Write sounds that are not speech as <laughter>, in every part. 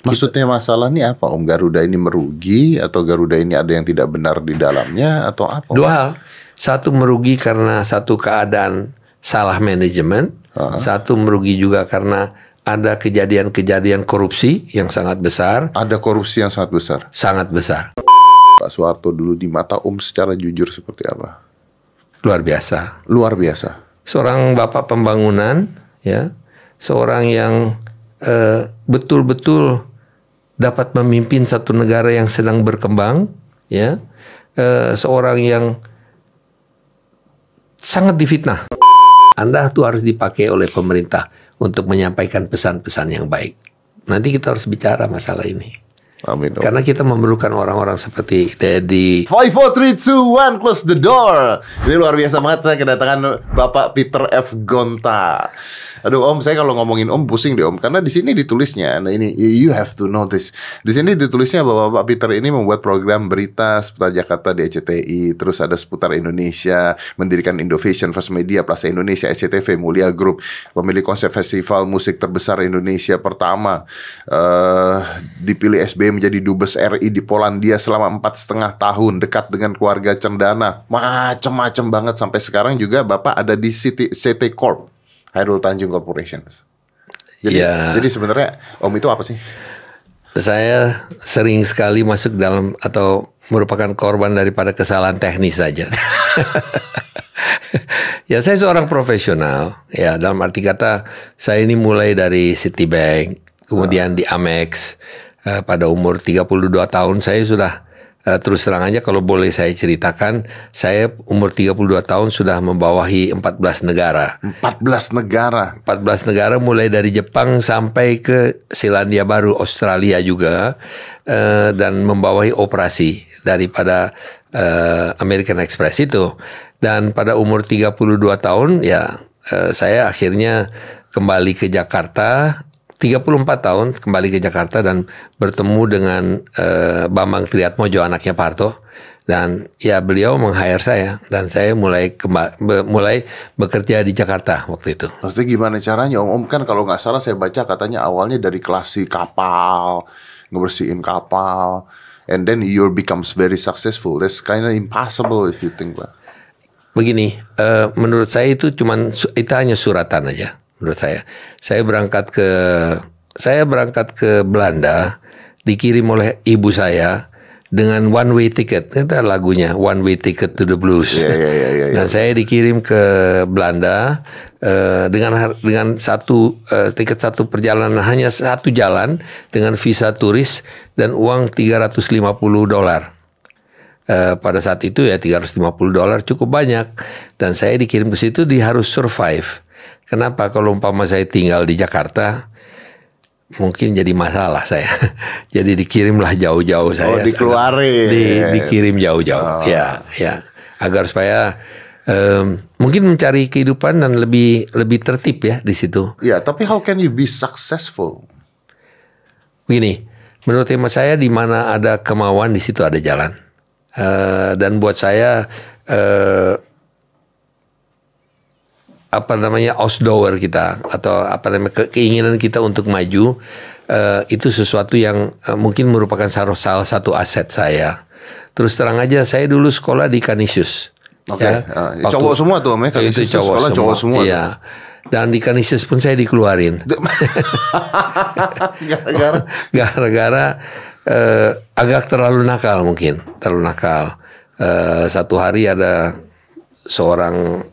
Maksudnya masalah ini apa Om? Garuda ini merugi atau Garuda ini ada yang tidak benar di dalamnya atau apa? Dua hal. Satu merugi karena satu keadaan salah manajemen. Satu merugi juga karena ada kejadian-kejadian korupsi yang sangat besar. Ada korupsi yang sangat besar. Sangat besar. Pak Soeharto dulu di mata Om secara jujur seperti apa? Luar biasa. Luar biasa. Seorang bapak pembangunan, ya, seorang yang eh, betul-betul dapat memimpin satu negara yang sedang berkembang, ya, eh, seorang yang sangat difitnah. Anda tuh harus dipakai oleh pemerintah untuk menyampaikan pesan-pesan yang baik. Nanti kita harus bicara masalah ini. Amin. Om. Karena kita memerlukan orang-orang seperti Dedi. Five, four, three, two, one, close the door. Ini luar biasa banget saya kedatangan Bapak Peter F. Gonta. Aduh Om, saya kalau ngomongin Om pusing deh Om, karena di sini ditulisnya, nah ini you have to know this. Di sini ditulisnya bahwa Bapak Peter ini membuat program berita seputar Jakarta di SCTI, terus ada seputar Indonesia, mendirikan Innovation First Media, Plaza Indonesia, SCTV, Mulia Group, pemilik konsep festival musik terbesar Indonesia pertama, eh dipilih SBY menjadi dubes RI di Polandia selama empat setengah tahun, dekat dengan keluarga Cendana, macem-macem banget sampai sekarang juga Bapak ada di City, CT Corp. Hairul Tanjung Corporation. Jadi, Ya. jadi sebenarnya Om itu apa sih? Saya sering sekali masuk dalam atau merupakan korban daripada kesalahan teknis saja. <laughs> ya saya seorang profesional. Ya dalam arti kata saya ini mulai dari Citibank, kemudian di Amex. Eh, pada umur 32 tahun saya sudah eh, terus terang aja kalau boleh saya ceritakan, saya umur 32 tahun sudah membawahi 14 negara. 14 negara. 14 negara mulai dari Jepang sampai ke Selandia Baru, Australia juga eh, dan membawahi operasi daripada eh, American Express itu. Dan pada umur 32 tahun ya eh, saya akhirnya kembali ke Jakarta 34 tahun kembali ke Jakarta dan bertemu dengan eh, Bambang Triatmojo anaknya Parto dan ya beliau meng-hire saya dan saya mulai be- mulai bekerja di Jakarta waktu itu. Maksudnya gimana caranya Om? Om kan kalau nggak salah saya baca katanya awalnya dari klasi kapal, ngebersihin kapal, and then you becomes very successful. That's kind of impossible if you think lah. Begini, eh, menurut saya itu cuman itu hanya suratan aja menurut saya. Saya berangkat ke saya berangkat ke Belanda dikirim oleh ibu saya dengan one way ticket. Itu lagunya One Way Ticket to the Blues. Iya, iya, iya, iya, <laughs> Dan saya dikirim ke Belanda eh, dengan dengan satu eh, tiket satu perjalanan hanya satu jalan dengan visa turis dan uang 350 dolar. Eh, pada saat itu ya 350 dolar cukup banyak dan saya dikirim ke situ di harus survive. Kenapa kalau umpama saya tinggal di Jakarta mungkin jadi masalah saya. <laughs> jadi dikirimlah jauh-jauh saya. Oh, dikeluarin. Di, dikirim jauh-jauh. Ya, ya. Agar supaya em, mungkin mencari kehidupan dan lebih lebih tertib ya di situ. Ya, tapi how can you be successful? Begini, menurut hemat saya di mana ada kemauan di situ ada jalan. Eh, dan buat saya eh, apa namanya ausdauer kita atau apa namanya ke- keinginan kita untuk maju eh, itu sesuatu yang eh, mungkin merupakan salah, satu aset saya. Terus terang aja saya dulu sekolah di Kanisius. Oke, ah, cowok semua tuh, Om, ya? Itu Kanisius cowok sekolah semua. cowok semua. Iya. Dan di Kanisius pun saya dikeluarin. <laughs> Gara-gara <laughs> gara-gara eh, agak terlalu nakal mungkin terlalu nakal Eh, satu hari ada seorang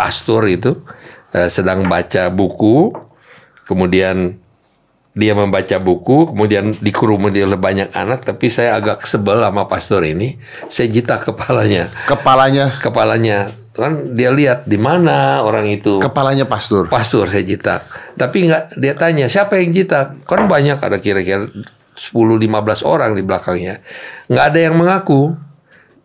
pastor itu eh, sedang baca buku kemudian dia membaca buku kemudian dikerumuni oleh banyak anak tapi saya agak sebel sama pastor ini saya jitak kepalanya kepalanya kepalanya kan dia lihat di mana orang itu kepalanya pastor. pastor saya jitak. Tapi nggak dia tanya siapa yang jitak? Kan banyak ada kira-kira 10-15 orang di belakangnya. Nggak ada yang mengaku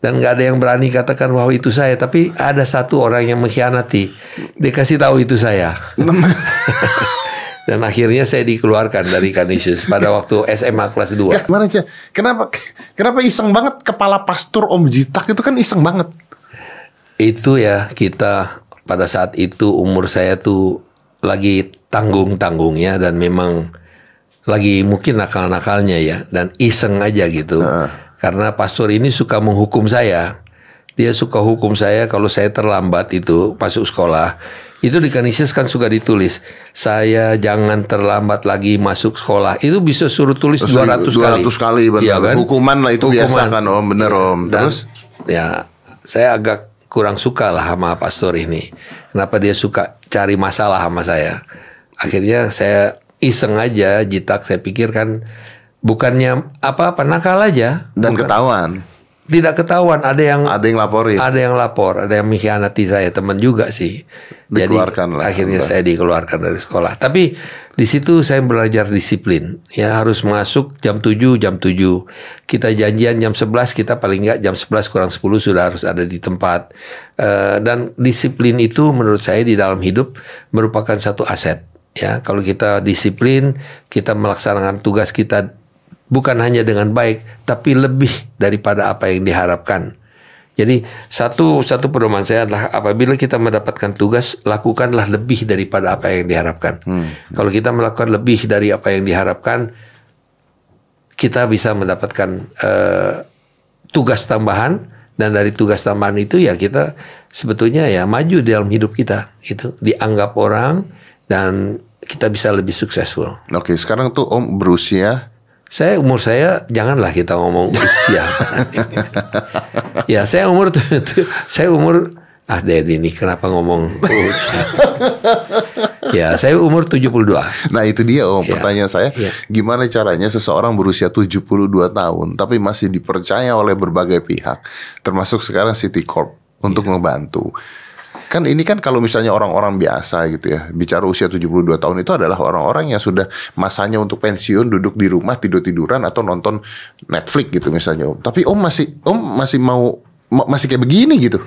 dan nggak ada yang berani katakan bahwa itu saya. Tapi ada satu orang yang mengkhianati. Dia kasih tahu itu saya. <laughs> dan akhirnya saya dikeluarkan dari Kanisius pada waktu SMA kelas 2. Ya, gimana sih? Kenapa kenapa iseng banget kepala pastor Om Jitak itu kan iseng banget. Itu ya kita pada saat itu umur saya tuh lagi tanggung-tanggungnya dan memang lagi mungkin nakal-nakalnya ya dan iseng aja gitu. Karena pastor ini suka menghukum saya. Dia suka hukum saya kalau saya terlambat itu masuk sekolah. Itu di Kanisius kan suka ditulis, saya jangan terlambat lagi masuk sekolah. Itu bisa suruh tulis 200, kali. 200 kali benar. Iya kan? Hukuman lah itu biasa kan Om, bener Om. Dan, Terus ya saya agak kurang suka lah sama pastor ini. Kenapa dia suka cari masalah sama saya? Akhirnya saya iseng aja, jitak saya pikir kan bukannya apa-apa nakal aja. dan Bukan- ketahuan. tidak ketahuan ada yang Ada yang laporin. ada yang lapor, ada yang mengkhianati saya teman juga sih. Jadi lah. akhirnya saya dikeluarkan dari sekolah. Tapi di situ saya belajar disiplin. Ya harus masuk jam 7, jam 7. Kita janjian jam 11, kita paling enggak jam 11 kurang 10 sudah harus ada di tempat. Eh, dan disiplin itu menurut saya di dalam hidup merupakan satu aset. Ya, kalau kita disiplin, kita melaksanakan tugas kita bukan hanya dengan baik, tapi lebih daripada apa yang diharapkan. Jadi satu satu pedoman saya adalah apabila kita mendapatkan tugas lakukanlah lebih daripada apa yang diharapkan. Kalau kita melakukan lebih dari apa yang diharapkan, kita bisa mendapatkan eh, tugas tambahan dan dari tugas tambahan itu ya kita sebetulnya ya maju dalam hidup kita itu dianggap orang dan kita bisa lebih successful. Oke, sekarang tuh Om berusia Saya umur saya janganlah kita ngomong usia. <laughs> ya saya umur tuh, saya umur ah Dedi ini kenapa ngomong usia? <laughs> ya saya umur 72. Nah itu dia om Iya. pertanyaan saya Iya. Gimana caranya seseorang berusia 72 tahun Tapi masih dipercaya oleh berbagai pihak Termasuk sekarang City Corp Untuk Iya. membantu Kan ini kan kalau misalnya orang-orang biasa gitu ya Bicara usia 72 tahun itu adalah orang-orang yang sudah Masanya untuk pensiun Duduk di rumah tidur-tiduran Atau nonton Netflix gitu misalnya om Tapi om masih Om masih mau ma- Masih kayak begini gitu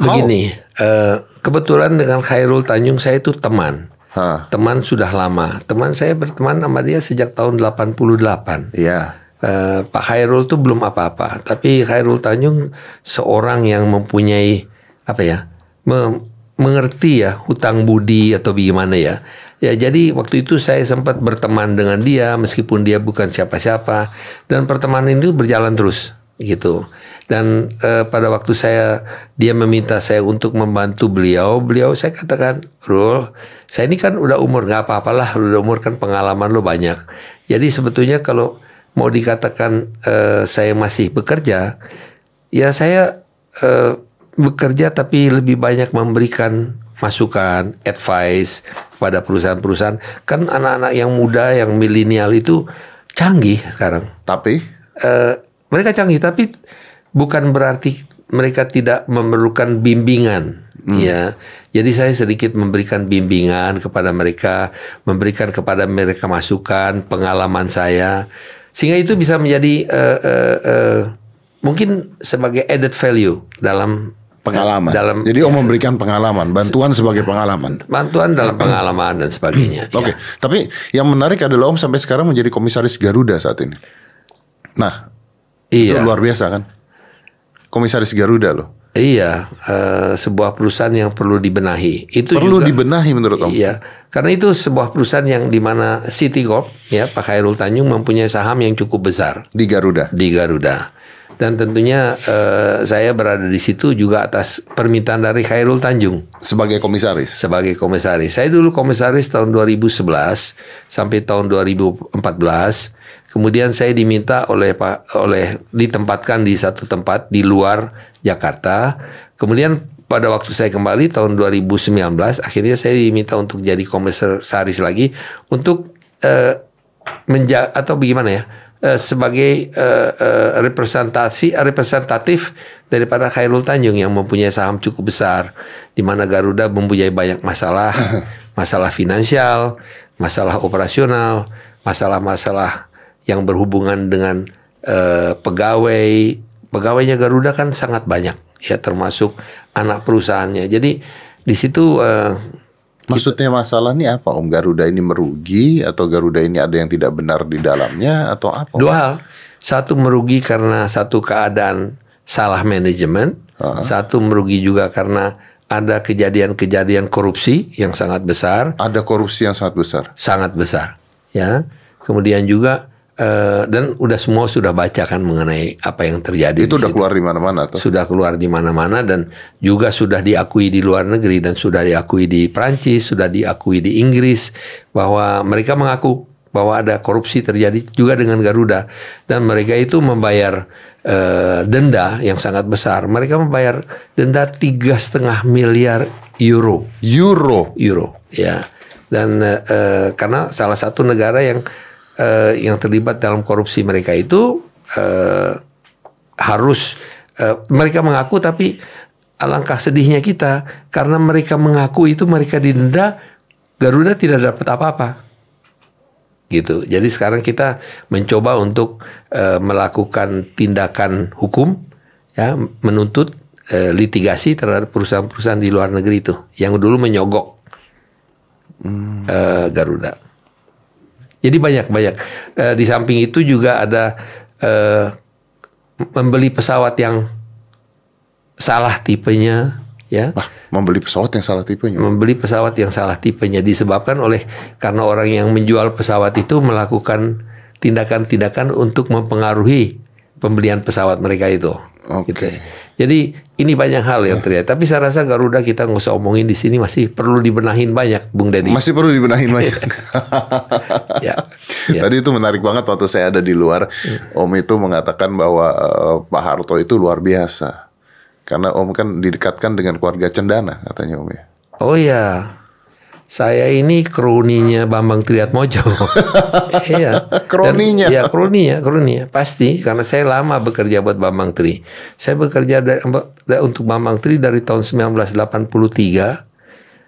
How? Begini, eh, kebetulan dengan Khairul Tanjung saya itu teman. Hah. Teman sudah lama. Teman saya berteman sama dia sejak tahun 88. Iya Eh, Pak Khairul itu belum apa-apa, tapi Khairul Tanjung seorang yang mempunyai apa ya, me- mengerti ya hutang budi atau bagaimana ya. Ya jadi waktu itu saya sempat berteman dengan dia meskipun dia bukan siapa-siapa dan pertemanan itu berjalan terus gitu. Dan eh, pada waktu saya dia meminta saya untuk membantu beliau, beliau saya katakan, Rul, saya ini kan udah umur nggak apa-apalah, udah umur kan pengalaman lo banyak. Jadi sebetulnya kalau mau dikatakan eh, saya masih bekerja, ya saya eh, bekerja tapi lebih banyak memberikan masukan, advice kepada perusahaan-perusahaan. Kan anak-anak yang muda, yang milenial itu canggih sekarang. Tapi Eh, mereka canggih tapi bukan berarti mereka tidak memerlukan bimbingan ya jadi saya sedikit memberikan bimbingan kepada mereka memberikan kepada mereka masukan pengalaman saya sehingga itu bisa menjadi eh, eh, eh, mungkin sebagai added value dalam pengalaman. dalam Jadi om memberikan pengalaman, bantuan sebagai pengalaman. bantuan dalam pengalaman dan sebagainya <clears throat> Oke, Ya. tapi yang menarik adalah om sampai sekarang menjadi komisaris Garuda saat ini. Nah, itu iya luar biasa kan? Komisaris Garuda loh. iya eh, sebuah perusahaan yang perlu dibenahi itu Perlu juga- dibenahi menurut om. Iya, karena itu sebuah perusahaan yang di mana ya Pak Khairul Tanjung mempunyai saham yang cukup besar Di Garuda. di Garuda. Dan tentunya eh, saya berada di situ juga atas permintaan dari Khairul Tanjung Sebagai komisaris. sebagai komisaris. Saya dulu komisaris tahun 2011 sampai tahun 2014. Kemudian saya diminta oleh Pak oleh ditempatkan di satu tempat di luar Jakarta. Kemudian pada waktu saya kembali tahun 2019 akhirnya saya diminta untuk jadi komisaris lagi untuk eh, menja atau bagaimana ya eh, sebagai eh, eh, representasi representatif daripada Khairul Tanjung yang mempunyai saham cukup besar di mana Garuda mempunyai banyak masalah <laughs> masalah finansial masalah operasional masalah-masalah yang berhubungan dengan eh, pegawai. Pegawainya Garuda kan sangat banyak ya termasuk anak perusahaannya. Jadi di situ eh, Maksudnya masalah ini apa om? Garuda ini merugi atau Garuda ini ada yang tidak benar di dalamnya atau apa? Dua hal. Satu merugi karena satu keadaan salah manajemen. Satu merugi juga karena ada kejadian-kejadian korupsi yang sangat besar, Ada korupsi yang sangat besar. sangat besar. Ya. kemudian juga eh, dan udah semua sudah baca kan mengenai apa yang terjadi. Itu di udah situ. keluar di mana-mana tuh. sudah keluar di mana-mana dan juga sudah diakui di luar negeri dan sudah diakui di Prancis, sudah diakui di Inggris bahwa mereka mengaku bahwa ada korupsi terjadi juga dengan Garuda dan mereka itu membayar eh, denda yang sangat besar. Mereka membayar denda tiga setengah miliar euro Euro. euro ya dan eh, karena salah satu negara yang eh, yang terlibat dalam korupsi mereka itu eh, harus eh, mereka mengaku tapi alangkah sedihnya kita. Karena mereka mengaku itu mereka didenda Garuda tidak dapat apa-apa. Gitu. Jadi sekarang kita mencoba untuk eh, melakukan tindakan hukum ya menuntut eh, litigasi terhadap perusahaan-perusahaan di luar negeri itu yang dulu menyogok eh, Garuda. Jadi banyak banyak. Eh, di samping itu juga ada eh, membeli pesawat yang salah tipenya, ya. Ah, membeli pesawat yang salah tipenya. Membeli pesawat yang salah tipenya disebabkan oleh karena orang yang menjual pesawat itu melakukan tindakan-tindakan untuk mempengaruhi pembelian pesawat mereka itu. Oke. Gitu. Jadi ini banyak hal yang terjadi. Tapi saya rasa Garuda kita nggak usah omongin di sini masih perlu dibenahin banyak, Bung Deddy. Masih perlu dibenahin banyak. <laughs> <laughs> ya. ya. Tadi itu menarik banget waktu saya ada di luar. Om itu mengatakan bahwa eh, Pak Harto itu luar biasa. Karena Om kan didekatkan dengan keluarga Cendana katanya Om ya. Oh ya. Saya ini kroninya Bambang Triatmojo. <laughs> iya. Kroninya? Iya, kroninya, kroninya. Pasti karena saya lama bekerja buat Bambang Tri. Saya bekerja da- da- untuk Bambang Tri dari tahun 1983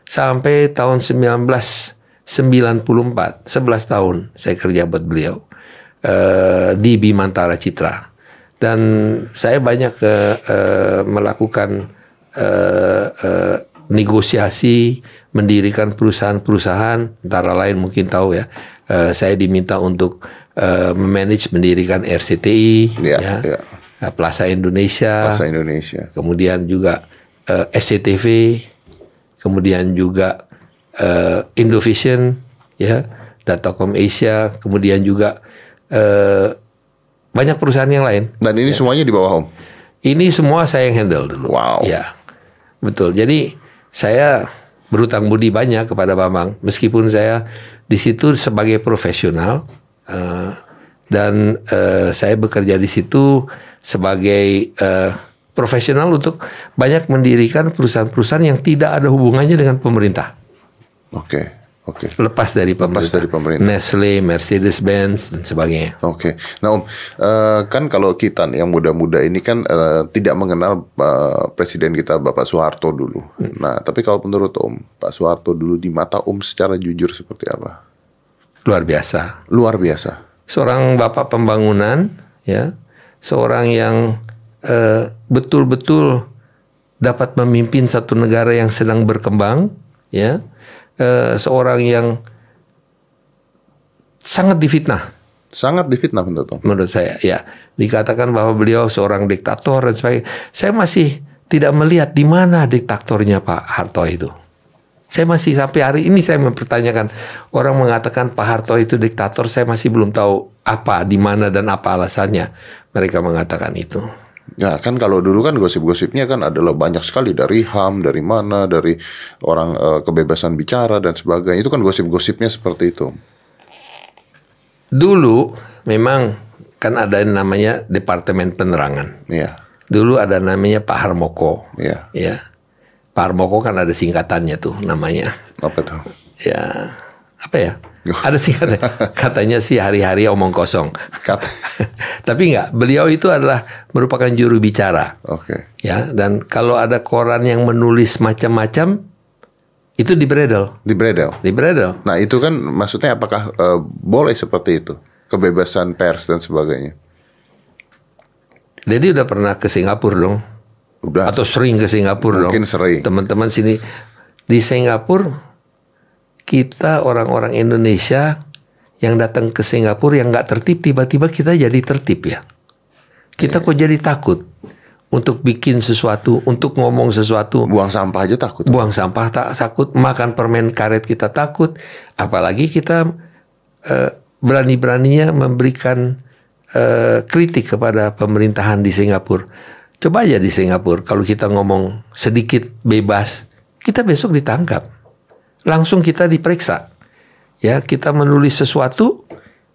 sampai tahun 1994, 11 tahun saya kerja buat beliau eh, di Bimantara Citra. Dan saya banyak eh, eh, melakukan eh, eh, negosiasi, mendirikan perusahaan-perusahaan, antara lain mungkin tahu ya, eh, saya diminta untuk eh, memanage mendirikan RCTI, Iya, ya, iya. eh, Plaza Indonesia, Bahasa Indonesia. kemudian juga eh, SCTV, kemudian juga eh, Indovision, ya, Datacom Asia, kemudian juga eh, banyak perusahaan yang lain. Dan ini semuanya di bawah Om. Ini semua saya yang handle dulu. Wow. Ya, betul. Jadi saya berutang budi banyak kepada Bambang, meskipun saya di situ sebagai profesional eh, dan eh, saya bekerja di situ sebagai eh, profesional untuk banyak mendirikan perusahaan-perusahaan yang tidak ada hubungannya dengan pemerintah, Oke. Oke. lepas dari pemerintah, dari pemerintah. Nestle, Mercedes-Benz dan sebagainya. Oke, nah Om, eh, kan kalau kita yang muda-muda ini kan eh, tidak mengenal eh, presiden kita Bapak Soeharto dulu. Nah, tapi kalau menurut Om, Pak Soeharto dulu di mata Om secara jujur seperti apa? Luar biasa. Luar biasa. seorang bapak pembangunan ya seorang yang betul-betul dapat memimpin satu negara yang sedang berkembang ya Eh, seorang yang sangat difitnah. Sangat difitnah menurut menurut saya ya. Dikatakan bahwa beliau seorang diktator dan sebagainya. Saya masih tidak melihat di mana diktatornya Pak Harto itu. Saya masih sampai hari ini saya mempertanyakan orang mengatakan Pak Harto itu diktator saya masih belum tahu apa di mana dan apa alasannya. Mereka mengatakan itu Ya kan kalau dulu kan gosip-gosipnya kan adalah banyak sekali dari HAM, dari mana, dari orang eh, kebebasan bicara dan sebagainya. Itu kan gosip-gosipnya seperti itu. Dulu memang kan ada yang namanya Departemen Penerangan Iya, dulu ada namanya Pak Harmoko iya. ya Pak Harmoko kan ada singkatannya tuh namanya Apa tuh? ya apa ya <laughs> ada singkatnya katanya sih hari-hari omong kosong Kata. <laughs> tapi enggak beliau itu adalah merupakan juru bicara Oke. ya dan kalau ada koran yang menulis macam-macam itu di bredel Di Bredel. di bredel Nah itu kan maksudnya apakah eh, boleh seperti itu kebebasan pers dan sebagainya? jadi udah pernah ke Singapura dong Udah. atau sering ke Singapura Mungkin dong sering. teman-teman sini di Singapura kita orang-orang Indonesia yang datang ke Singapura yang nggak tertib tiba-tiba kita jadi tertib ya kita kok jadi takut untuk bikin sesuatu untuk ngomong sesuatu buang sampah aja takut. buang sampah tak takut makan permen karet kita takut apalagi kita eh, berani-beraninya memberikan uh, kritik kepada pemerintahan di Singapura. Coba aja di Singapura kalau kita ngomong sedikit bebas, kita besok ditangkap. Langsung kita diperiksa. Ya, kita menulis sesuatu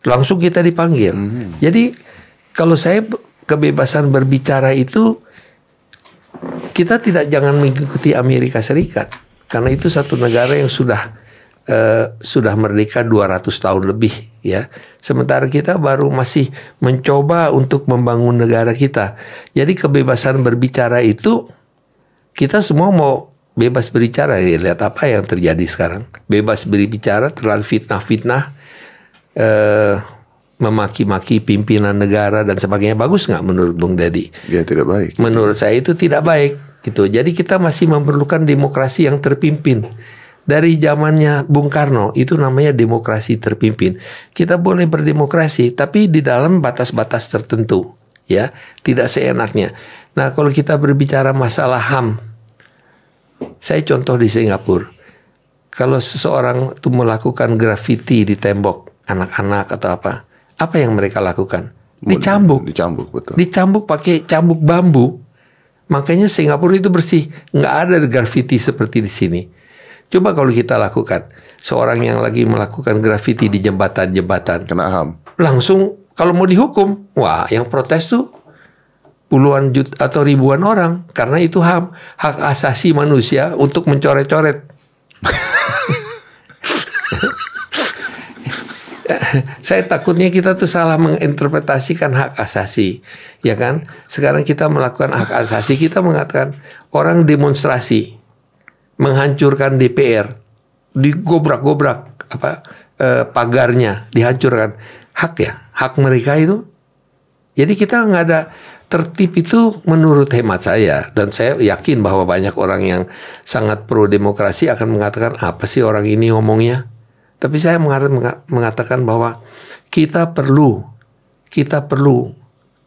langsung kita dipanggil. Hmm. Jadi kalau saya kebebasan berbicara itu kita tidak jangan mengikuti Amerika Serikat karena itu satu negara yang sudah uh, sudah merdeka 200 tahun lebih ya. Sementara kita baru masih mencoba untuk membangun negara kita. Jadi kebebasan berbicara itu kita semua mau bebas berbicara ya lihat apa yang terjadi sekarang. Bebas berbicara terlalu fitnah-fitnah uh, memaki-maki pimpinan negara dan sebagainya bagus nggak menurut Bung Dedi? Ya tidak baik. Menurut saya itu tidak baik. Itu. Jadi kita masih memerlukan demokrasi yang terpimpin. Dari zamannya Bung Karno itu namanya demokrasi terpimpin. Kita boleh berdemokrasi tapi di dalam batas-batas tertentu, ya, tidak seenaknya. Nah, kalau kita berbicara masalah HAM, saya contoh di Singapura. Kalau seseorang itu melakukan grafiti di tembok anak-anak atau apa, apa yang mereka lakukan? Dicambuk. Dicambuk betul. Dicambuk pakai cambuk bambu. Makanya Singapura itu bersih, nggak ada grafiti seperti di sini. Coba kalau kita lakukan, seorang yang lagi melakukan grafiti di jembatan-jembatan, kena ham. Langsung kalau mau dihukum, wah yang protes tuh puluhan juta atau ribuan orang karena itu ham, hak asasi manusia untuk mencoret-coret. <laughs> saya takutnya kita tuh salah menginterpretasikan hak asasi, ya kan? Sekarang kita melakukan hak asasi, kita mengatakan orang demonstrasi menghancurkan DPR, digobrak-gobrak apa eh, pagarnya, dihancurkan. Hak ya, hak mereka itu. Jadi kita nggak ada tertib itu menurut hemat saya dan saya yakin bahwa banyak orang yang sangat pro demokrasi akan mengatakan apa sih orang ini ngomongnya tapi saya mengatakan bahwa kita perlu kita perlu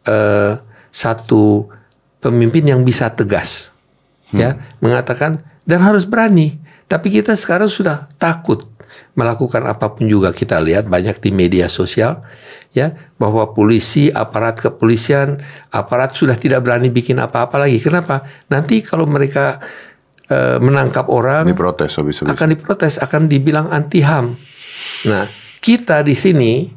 uh, satu pemimpin yang bisa tegas, hmm. ya mengatakan dan harus berani. Tapi kita sekarang sudah takut melakukan apa pun juga kita lihat banyak di media sosial ya bahwa polisi aparat kepolisian aparat sudah tidak berani bikin apa-apa lagi. Kenapa? Nanti kalau mereka Eh, menangkap orang diprotes habis, habis. akan diprotes akan dibilang anti ham. Nah kita di sini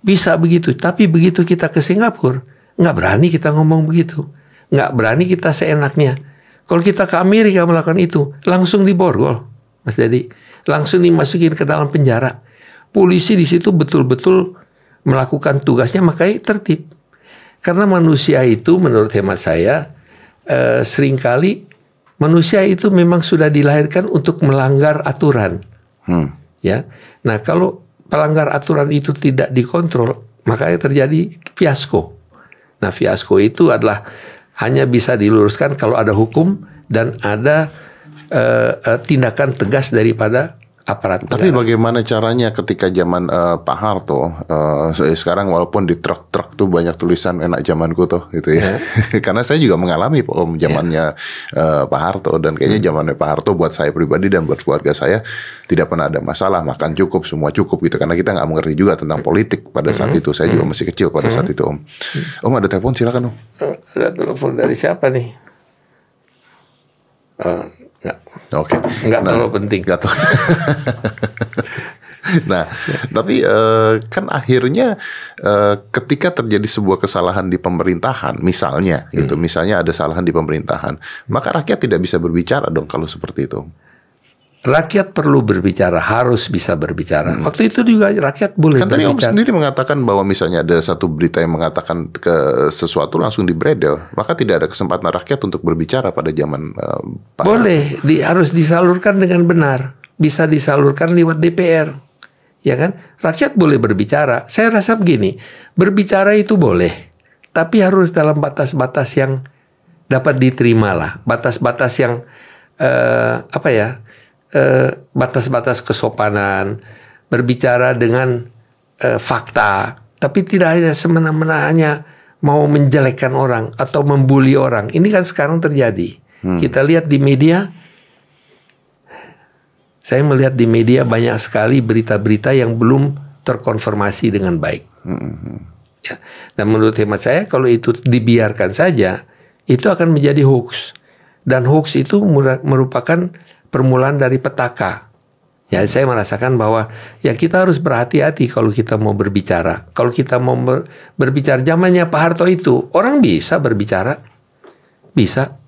bisa begitu tapi begitu kita ke Singapura nggak berani kita ngomong begitu. Nggak berani kita seenaknya. Kalau kita ke Amerika melakukan itu langsung diborgol. Mas Dedi langsung dimasukin ke dalam penjara polisi di situ betul-betul melakukan tugasnya makanya tertib karena manusia itu menurut hemat saya eh, sering kali manusia itu memang sudah dilahirkan untuk melanggar aturan. Hmm. Ya. Nah, kalau pelanggar aturan itu tidak dikontrol, makanya terjadi fiasko. Nah, fiasko itu adalah hanya bisa diluruskan kalau ada hukum dan ada uh, uh, tindakan tegas daripada aparat. Tapi negara. bagaimana caranya ketika zaman uh, Pak Harto uh, sekarang walaupun di truk-truk tuh banyak tulisan enak zamanku tuh gitu ya. Yeah. <laughs> Karena saya juga mengalami Om zamannya yeah. uh, Pak Harto dan kayaknya hmm. zamannya Pak Harto buat saya pribadi dan buat keluarga saya tidak pernah ada masalah makan cukup semua cukup gitu karena kita nggak mengerti juga tentang politik pada saat hmm. itu. Saya juga hmm. masih kecil pada saat itu Om. Om ada telepon silakan Om. Ada telepon dari siapa nih? Uh, Enggak. Oke. Okay. Enggak nah, terlalu penting. Enggak tahu. <laughs> nah, tapi uh, kan akhirnya uh, ketika terjadi sebuah kesalahan di pemerintahan, misalnya, gitu, hmm. gitu, misalnya ada kesalahan di pemerintahan, maka rakyat tidak bisa berbicara dong kalau seperti itu rakyat perlu berbicara, harus bisa berbicara. Hmm. Waktu itu juga rakyat boleh kan berbicara. Kan tadi Om sendiri mengatakan bahwa misalnya ada satu berita yang mengatakan ke sesuatu langsung dibredel, maka tidak ada kesempatan rakyat untuk berbicara pada zaman uh, Boleh, di, harus disalurkan dengan benar. Bisa disalurkan lewat DPR. Ya kan? Rakyat boleh berbicara. Saya rasa begini, berbicara itu boleh, tapi harus dalam batas-batas yang dapat diterima lah. Batas-batas yang uh, apa ya? Eh, batas-batas kesopanan, berbicara dengan uh, fakta, tapi tidak hanya semena-mena hanya mau menjelekkan orang atau membuli orang. Ini kan sekarang terjadi. Hmm. Kita lihat di media, saya melihat di media banyak sekali berita-berita yang belum terkonfirmasi dengan baik. Ya. Dan menurut hemat saya kalau itu dibiarkan saja itu akan menjadi hoax. Dan hoax itu merupakan permulaan dari petaka. Ya, saya merasakan bahwa ya kita harus berhati-hati kalau kita mau berbicara. Kalau kita mau ber, berbicara zamannya Pak Harto itu, orang bisa berbicara. Bisa.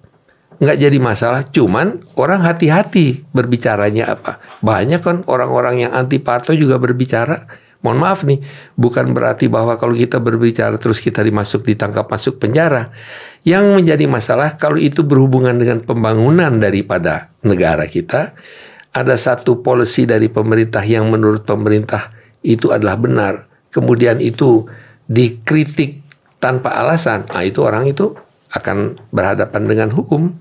Nggak jadi masalah, cuman orang hati-hati berbicaranya apa. Banyak kan orang-orang yang anti Pak Harto juga berbicara. Mohon maaf nih, bukan berarti bahwa kalau kita berbicara terus kita dimasuk ditangkap masuk penjara. Yang menjadi masalah kalau itu berhubungan dengan pembangunan daripada negara kita, ada satu polisi dari pemerintah yang menurut pemerintah itu adalah benar, kemudian itu dikritik tanpa alasan, nah itu orang itu akan berhadapan dengan hukum.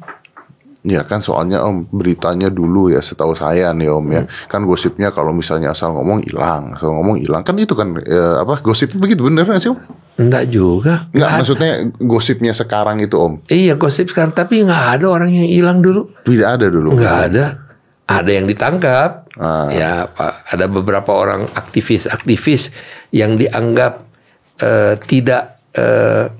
Ya kan soalnya om beritanya dulu ya setahu saya nih om ya hmm. kan gosipnya kalau misalnya asal ngomong hilang asal ngomong hilang kan itu kan ya, apa gosip begitu bener gak sih om? Enggak juga. Enggak maksudnya gosipnya sekarang itu om? Iya gosip sekarang tapi nggak ada orang yang hilang dulu. Tidak ada dulu. Nggak ada. Ada yang ditangkap. Ah. Ya pak ada beberapa orang aktivis-aktivis yang dianggap uh, tidak uh,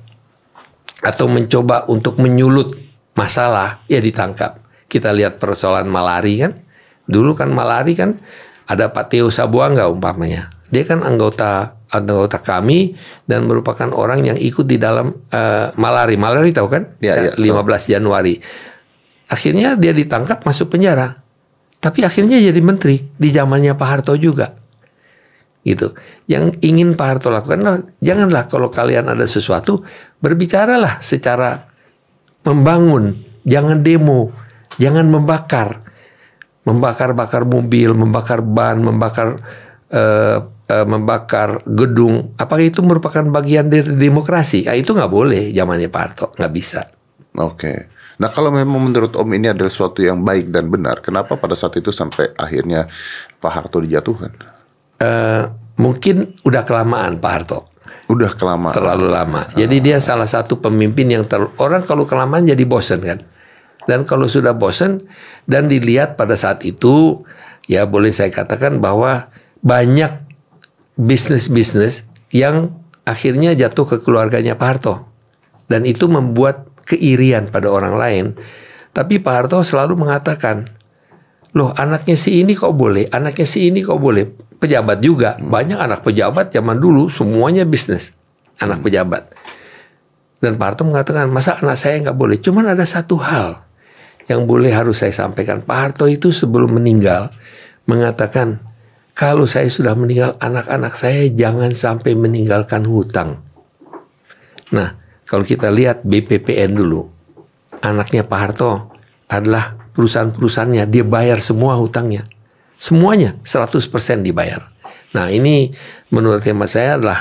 atau mencoba untuk menyulut masalah ya ditangkap. Kita lihat persoalan malari kan. Dulu kan malari kan ada Pak Teo Sabuangga umpamanya. Dia kan anggota anggota kami dan merupakan orang yang ikut di dalam uh, malari. Malari tahu kan? Ya, ya, 15 tahu. Januari. Akhirnya dia ditangkap masuk penjara. Tapi akhirnya jadi menteri di zamannya Pak Harto juga. Gitu. Yang ingin Pak Harto lakukan janganlah kalau kalian ada sesuatu berbicaralah secara membangun, jangan demo, jangan membakar. Membakar-bakar mobil, membakar ban, membakar uh, uh, membakar gedung. Apakah itu merupakan bagian dari demokrasi? Ya, itu nggak boleh zamannya Pak Harto, nggak bisa. Oke. Okay. Nah kalau memang menurut Om ini adalah sesuatu yang baik dan benar, kenapa pada saat itu sampai akhirnya Pak Harto dijatuhkan? Uh, mungkin udah kelamaan Pak Harto. Udah kelamaan. Terlalu lama. Jadi dia salah satu pemimpin yang ter orang kalau kelamaan jadi bosen kan. Dan kalau sudah bosen dan dilihat pada saat itu ya boleh saya katakan bahwa banyak bisnis-bisnis yang akhirnya jatuh ke keluarganya Pak Harto. Dan itu membuat keirian pada orang lain. Tapi Pak Harto selalu mengatakan, loh anaknya si ini kok boleh, anaknya si ini kok boleh pejabat juga. Banyak anak pejabat zaman dulu semuanya bisnis. Anak pejabat. Dan Pak Harto mengatakan, masa anak saya nggak boleh? Cuman ada satu hal yang boleh harus saya sampaikan. Pak Harto itu sebelum meninggal mengatakan, kalau saya sudah meninggal, anak-anak saya jangan sampai meninggalkan hutang. Nah, kalau kita lihat BPPN dulu, anaknya Pak Harto adalah perusahaan-perusahaannya, dia bayar semua hutangnya. Semuanya 100% dibayar. Nah ini menurut hemat saya adalah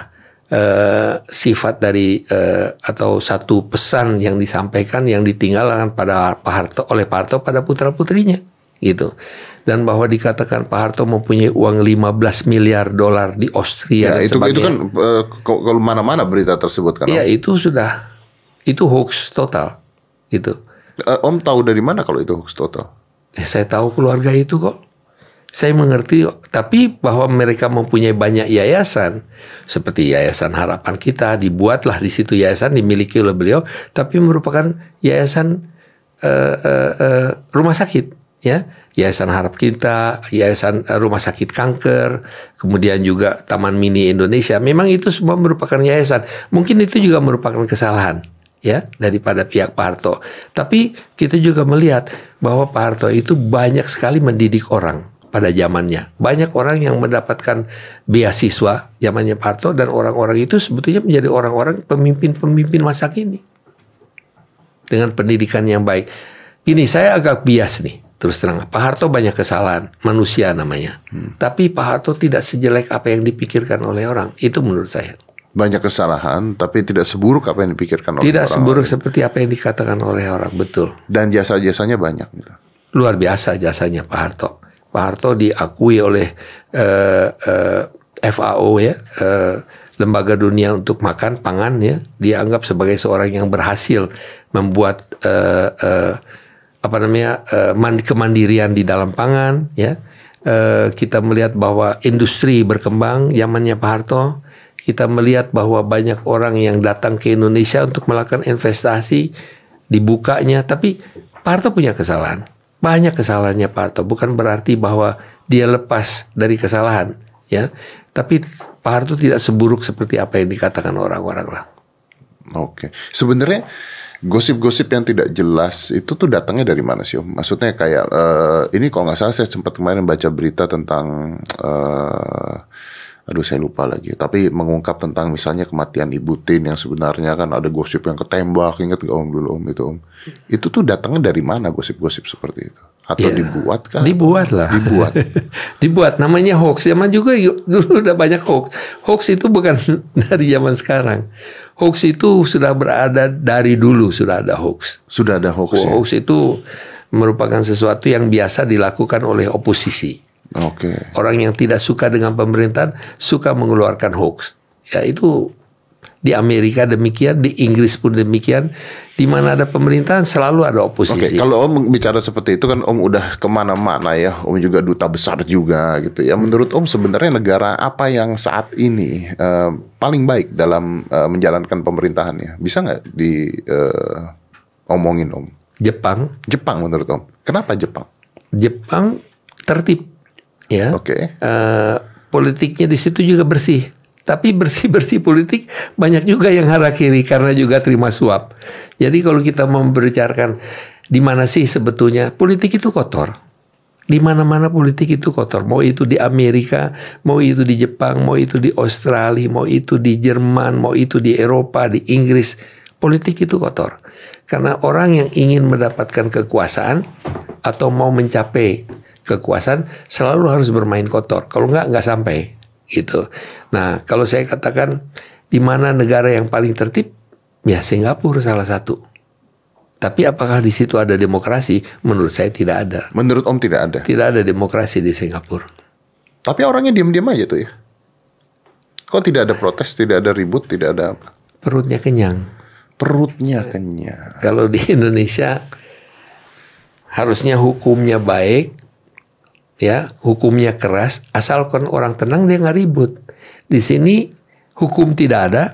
uh, sifat dari uh, atau satu pesan yang disampaikan yang ditinggalkan pada Pak Harto oleh Pak Harto pada putra putrinya gitu. Dan bahwa dikatakan Pak Harto mempunyai uang 15 miliar dolar di Austria ya, itu itu kan uh, kalau mana-mana berita tersebut kan ya itu sudah itu hoax total gitu. Uh, Om tahu dari mana kalau itu hoax total? Eh, saya tahu keluarga itu kok saya mengerti, tapi bahwa mereka mempunyai banyak yayasan, seperti Yayasan Harapan Kita, dibuatlah di situ yayasan dimiliki oleh beliau, tapi merupakan yayasan uh, uh, uh, rumah sakit, ya, Yayasan Harap Kita, Yayasan Rumah Sakit Kanker, kemudian juga Taman Mini Indonesia. Memang itu semua merupakan yayasan. Mungkin itu juga merupakan kesalahan ya daripada pihak Pak Harto. Tapi kita juga melihat bahwa Pak Harto itu banyak sekali mendidik orang pada zamannya. Banyak orang yang mendapatkan beasiswa zamannya Pak Harto dan orang-orang itu sebetulnya menjadi orang-orang pemimpin-pemimpin masa kini. Dengan pendidikan yang baik. Ini saya agak bias nih, terus terang. Pak Harto banyak kesalahan, manusia namanya. Hmm. Tapi Pak Harto tidak sejelek apa yang dipikirkan oleh orang. Itu menurut saya. Banyak kesalahan, tapi tidak seburuk apa yang dipikirkan oleh tidak orang. Tidak seburuk lain. seperti apa yang dikatakan oleh orang, betul. Dan jasa-jasanya banyak. Gitu. Luar biasa jasanya Pak Harto Pak Harto diakui oleh uh, uh, FAO ya, uh, lembaga dunia untuk makan pangan ya, dianggap sebagai seorang yang berhasil membuat uh, uh, apa namanya uh, kemandirian di dalam pangan ya. eh, kita melihat bahwa industri berkembang zamannya Pak Harto. Kita melihat bahwa banyak orang yang datang ke Indonesia untuk melakukan investasi dibukanya, tapi Pak Harto punya kesalahan. Banyak kesalahannya Pak Harto, bukan berarti bahwa dia lepas dari kesalahan, ya. Tapi Pak Harto tidak seburuk seperti apa yang dikatakan orang-orang lah. Oke. Sebenarnya gosip-gosip yang tidak jelas itu tuh datangnya dari mana sih Om? Maksudnya kayak eh, ini kalau nggak salah saya sempat kemarin baca berita tentang eh, aduh saya lupa lagi. Tapi mengungkap tentang misalnya kematian Ibu Tin yang sebenarnya kan ada gosip yang ketembak ingat gak Om dulu Om itu Om? Itu tuh datangnya dari mana gosip-gosip seperti itu? Atau Ya, dibuat kan? Dibuat lah. Dibuat. <laughs> dibuat. Namanya hoax. Zaman juga yuk, dulu udah banyak hoax. Hoax itu bukan <laughs> dari zaman sekarang. Hoax itu sudah berada dari dulu sudah ada hoax. Sudah ada hoax ya? Hoax itu merupakan sesuatu yang biasa dilakukan oleh oposisi. Oke. Orang yang tidak suka dengan pemerintahan suka mengeluarkan hoax. Ya itu di Amerika demikian, di Inggris pun demikian. Di mana ada pemerintahan selalu ada Oke, oposisi. kalau Om bicara seperti itu kan Om udah ke mana-mana ya, Om juga duta besar juga gitu ya. Menurut Om sebenarnya negara apa yang saat ini eh, paling baik dalam eh, menjalankan pemerintahannya? Bisa nggak di eh, omongin Om? Jepang, Jepang menurut Om. Kenapa Jepang? Jepang tertib, ya. Oke. Eh, politiknya di situ juga bersih. Tapi bersih-bersih politik banyak juga yang hara kiri karena juga terima suap. Jadi kalau kita membicarakan di mana sih sebetulnya politik itu kotor. Di mana-mana politik itu kotor. Mau itu di Amerika, mau itu di Jepang, mau itu di Australia, mau itu di Jerman, mau itu di Eropa, di Inggris. Politik itu kotor. Karena orang yang ingin mendapatkan kekuasaan atau mau mencapai kekuasaan selalu harus bermain kotor. Kalau nggak nggak sampai gitu. Nah kalau saya katakan di mana negara yang paling tertib, ya Singapura salah satu. Tapi apakah di situ ada demokrasi? Menurut saya tidak ada. Menurut Om tidak ada. Tidak ada demokrasi di Singapura. Tapi orangnya diam-diam aja tuh ya. Kok tidak ada protes, tidak ada ribut, tidak ada apa? Perutnya kenyang. Perutnya kenyang. Kalau di Indonesia harusnya hukumnya baik, ya hukumnya keras, asalkan orang tenang dia nggak ribut. Di sini hukum tidak ada,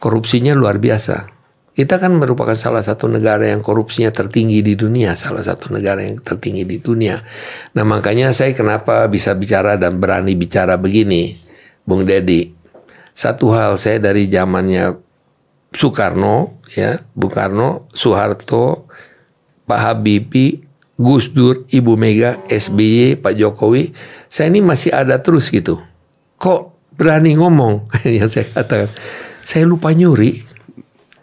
korupsinya luar biasa. Kita kan merupakan salah satu negara yang korupsinya tertinggi di dunia, salah satu negara yang tertinggi di dunia. Nah makanya saya kenapa bisa bicara dan berani bicara begini, Bung Dedi. Satu hal saya dari zamannya Soekarno, ya, Bung Karno, Soeharto, Pak Habibie, Gus Dur, Ibu Mega, SBY, Pak Jokowi, saya ini masih ada terus gitu. Kok berani ngomong? <laughs> yang saya katakan, saya lupa nyuri.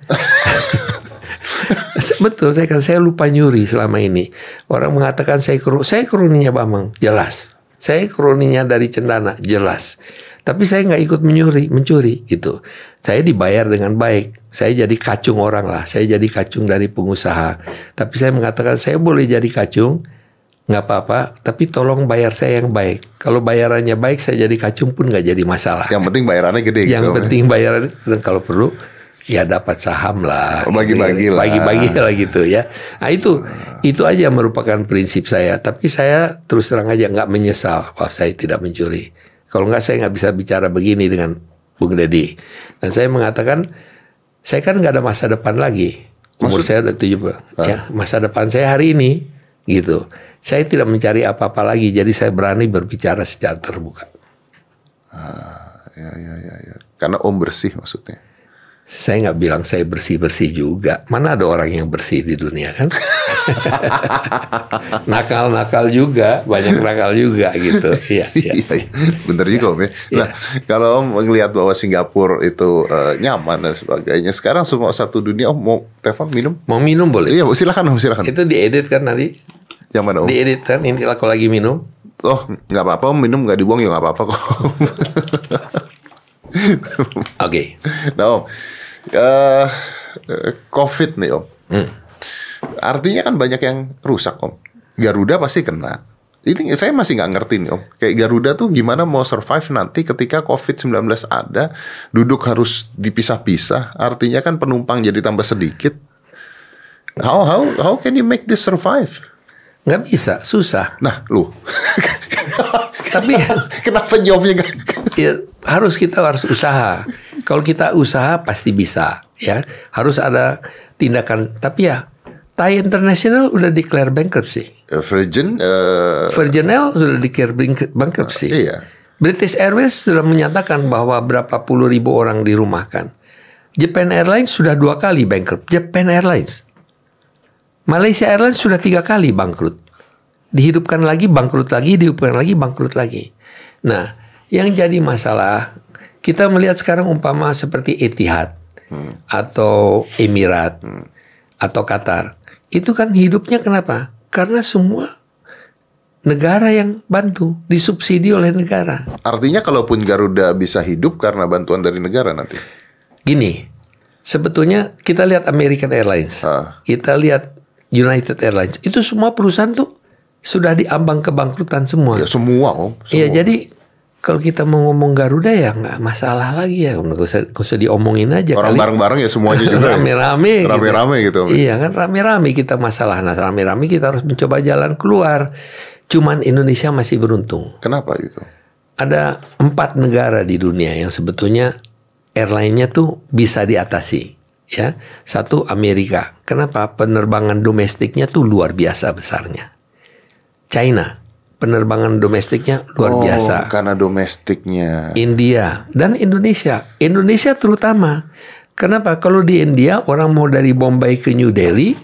<laughs> Betul, saya kan saya lupa nyuri selama ini. Orang mengatakan saya kru, saya kroninya Bambang, jelas. Saya kroninya dari Cendana, jelas. Tapi saya nggak ikut menyuri, mencuri gitu. Saya dibayar dengan baik. Saya jadi kacung orang lah. Saya jadi kacung dari pengusaha. Tapi saya mengatakan saya boleh jadi kacung, nggak apa-apa. Tapi tolong bayar saya yang baik. Kalau bayarannya baik, saya jadi kacung pun nggak jadi masalah. Yang penting bayarannya gede Yang gitu. Om, ya. penting bayaran dan kalau perlu ya dapat saham lah. Oh, bagi-bagi lah. Bagi-bagi lah gitu ya. Nah itu itu aja merupakan prinsip saya. Tapi saya terus terang aja nggak menyesal bahwa saya tidak mencuri. Kalau nggak saya nggak bisa bicara begini dengan Bung Deddy. Dan saya mengatakan saya kan nggak ada masa depan lagi. Umur saya udah 70. Ya, masa depan saya hari ini gitu. Saya tidak mencari apa-apa lagi. Jadi saya berani berbicara secara terbuka. Ya, ya, ya, ya. Karena Om bersih maksudnya. Saya nggak bilang saya bersih-bersih juga. Mana ada orang yang bersih di dunia kan? <laughs> Nakal-nakal juga, banyak nakal juga gitu. Iya, iya. Iya, iya. bener juga Om ya. Nah, kalau Om melihat bahwa Singapura itu eh, nyaman dan sebagainya, sekarang semua satu dunia Om mau telepon minum? Mau minum boleh? Iya, silakan Om, silakan. Itu diedit kan nanti? Yang mana Om? Diedit kan? Ini kalau lagi minum. Oh, nggak apa-apa Om, minum nggak dibuang ya nggak apa-apa kok. <laughs> Oke. nah Om, eh, eh, COVID nih Om. Artinya kan banyak yang rusak Om. Garuda pasti kena. Ini saya masih nggak ngerti nih Om. Kayak Garuda tuh gimana mau survive nanti ketika COVID-19 ada, duduk harus dipisah-pisah. Artinya kan penumpang jadi tambah sedikit. How how how can you make this survive? nggak bisa, susah. Nah, lu. <laughs> Tapi Kenapa jawabnya gak? ya, harus kita harus usaha. Kalau kita usaha pasti bisa, ya. Harus ada tindakan. Tapi ya, Thai International udah declare bankruptcy. Eh, Virgin eh, Virgin Air sudah declare bank- bankruptcy. iya. British Airways sudah menyatakan bahwa berapa puluh ribu orang dirumahkan. Japan Airlines sudah dua kali bankrupt. Japan Airlines. Malaysia Airlines sudah tiga kali bangkrut. Dihidupkan lagi, bangkrut lagi, dihidupkan lagi, bangkrut lagi. Nah, yang jadi masalah, kita melihat sekarang umpama seperti Etihad atau Emirat atau Qatar. Itu kan hidupnya kenapa? Karena semua negara yang bantu, disubsidi oleh negara. Artinya kalaupun Garuda bisa hidup karena bantuan dari negara nanti. Gini, sebetulnya kita lihat American Airlines, Ah. kita lihat United Airlines, itu semua perusahaan tuh sudah diambang kebangkrutan semua. Ya semua om. Iya, jadi kalau kita mau ngomong Garuda ya nggak masalah lagi ya, nggak usah, nggak usah diomongin aja. Orang kali. bareng-bareng ya semuanya <laughs> juga. ya. rame-rame, gitu. Rame-rame gitu. Om. Iya kan rame-rame kita masalah, nah rame-rame kita harus mencoba jalan keluar. Cuman Indonesia masih beruntung. Kenapa gitu? ada empat negara di dunia yang sebetulnya airline-nya tuh bisa diatasi. Ya, satu Amerika. Kenapa? Penerbangan domestiknya tuh luar biasa besarnya. China, penerbangan domestiknya luar Oh, biasa. Karena domestiknya. India dan Indonesia. Indonesia terutama. Kenapa? Kalau di India orang mau dari Bombay ke New Delhi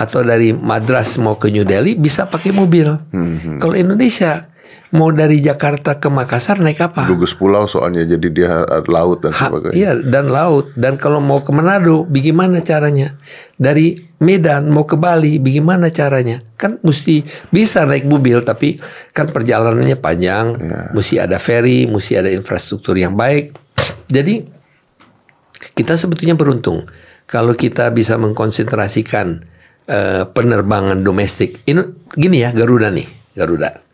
atau dari Madras mau ke New Delhi bisa pakai mobil. Hmm, Kalau Indonesia mau dari Jakarta ke Makassar naik apa? Gugus pulau soalnya jadi dia laut dan Ha- sebagainya. iya dan laut. Dan kalau mau ke Manado bagaimana caranya? Dari Medan mau ke Bali bagaimana caranya? Kan mesti bisa naik mobil tapi kan perjalanannya panjang. Mesti ada ferry mesti ada infrastruktur yang baik. Jadi kita sebetulnya beruntung kalau kita bisa mengkonsentrasikan eh, penerbangan domestik. Ini gini ya Garuda nih Garuda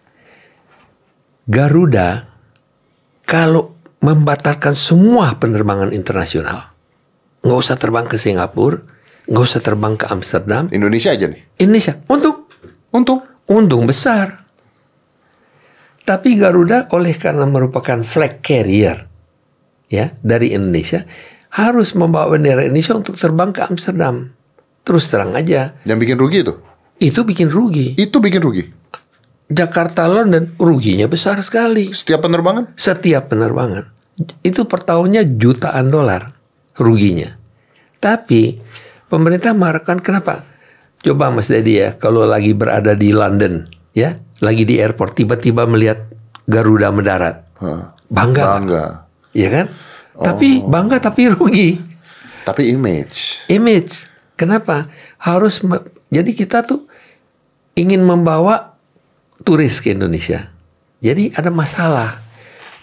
Garuda kalau membatalkan semua penerbangan internasional, nggak usah terbang ke Singapura, nggak usah terbang ke Amsterdam, Indonesia aja nih. Indonesia untung Untung. untung besar. Tapi Garuda oleh karena merupakan flag carrier ya dari Indonesia harus membawa bendera Indonesia untuk terbang ke Amsterdam. Terus terang aja, Yang bikin rugi itu. itu bikin rugi. Itu bikin rugi. Jakarta London ruginya besar sekali. Setiap penerbangan. setiap penerbangan itu per tahunnya jutaan dolar ruginya. Tapi pemerintah mengharapkan kenapa? Coba Mas Dedi ya, kalau lagi berada di London, ya, lagi di airport tiba-tiba melihat Garuda mendarat, bangga, Bangga. ya kan? Tapi bangga tapi rugi Tapi image. image. Kenapa? Harus jadi kita tuh ingin membawa turis ke Indonesia. Jadi ada masalah.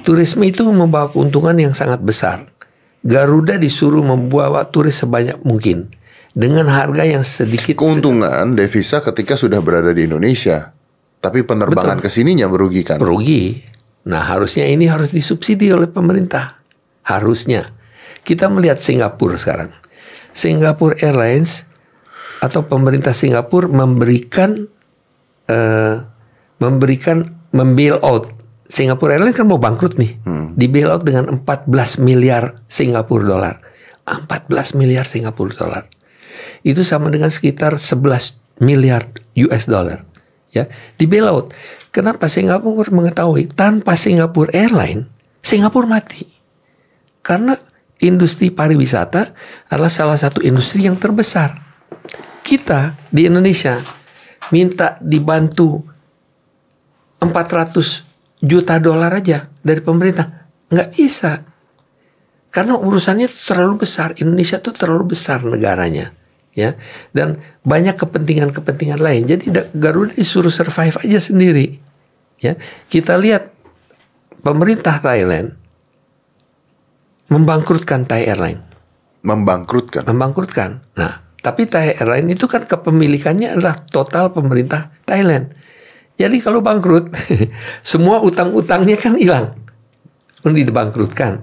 Turisme itu membawa keuntungan yang sangat besar. Garuda disuruh membawa turis sebanyak mungkin dengan harga yang sedikit Keuntungan devisa ketika sudah berada di Indonesia. Tapi penerbangan ke sininya merugikan. rugi. Nah, harusnya ini harus disubsidi oleh pemerintah. Harusnya. Kita melihat Singapura sekarang. Singapore Airlines atau pemerintah Singapura memberikan eh, memberikan membail out Singapore Airlines kan mau bangkrut nih. Di bail out dengan 14 miliar Singapura dolar. 14 miliar Singapura dolar. Itu sama dengan sekitar 11 miliar US dollar. Ya, di bail out. Kenapa Singapura mengetahui tanpa Singapore Airline Singapura mati. Karena industri pariwisata adalah salah satu industri yang terbesar. Kita di Indonesia minta dibantu 400 juta dolar aja dari pemerintah. Nggak bisa. Karena urusannya terlalu besar. Indonesia tuh terlalu besar negaranya. ya Dan banyak kepentingan-kepentingan lain. Jadi da- Garuda disuruh survive aja sendiri. ya Kita lihat pemerintah Thailand membangkrutkan Thai Airline. Membangkrutkan. Membangkrutkan. Nah, tapi Thai Airline itu kan kepemilikannya adalah total pemerintah Thailand. Jadi kalau bangkrut, <laughs> semua utang-utangnya kan hilang. Pun dibangkrutkan.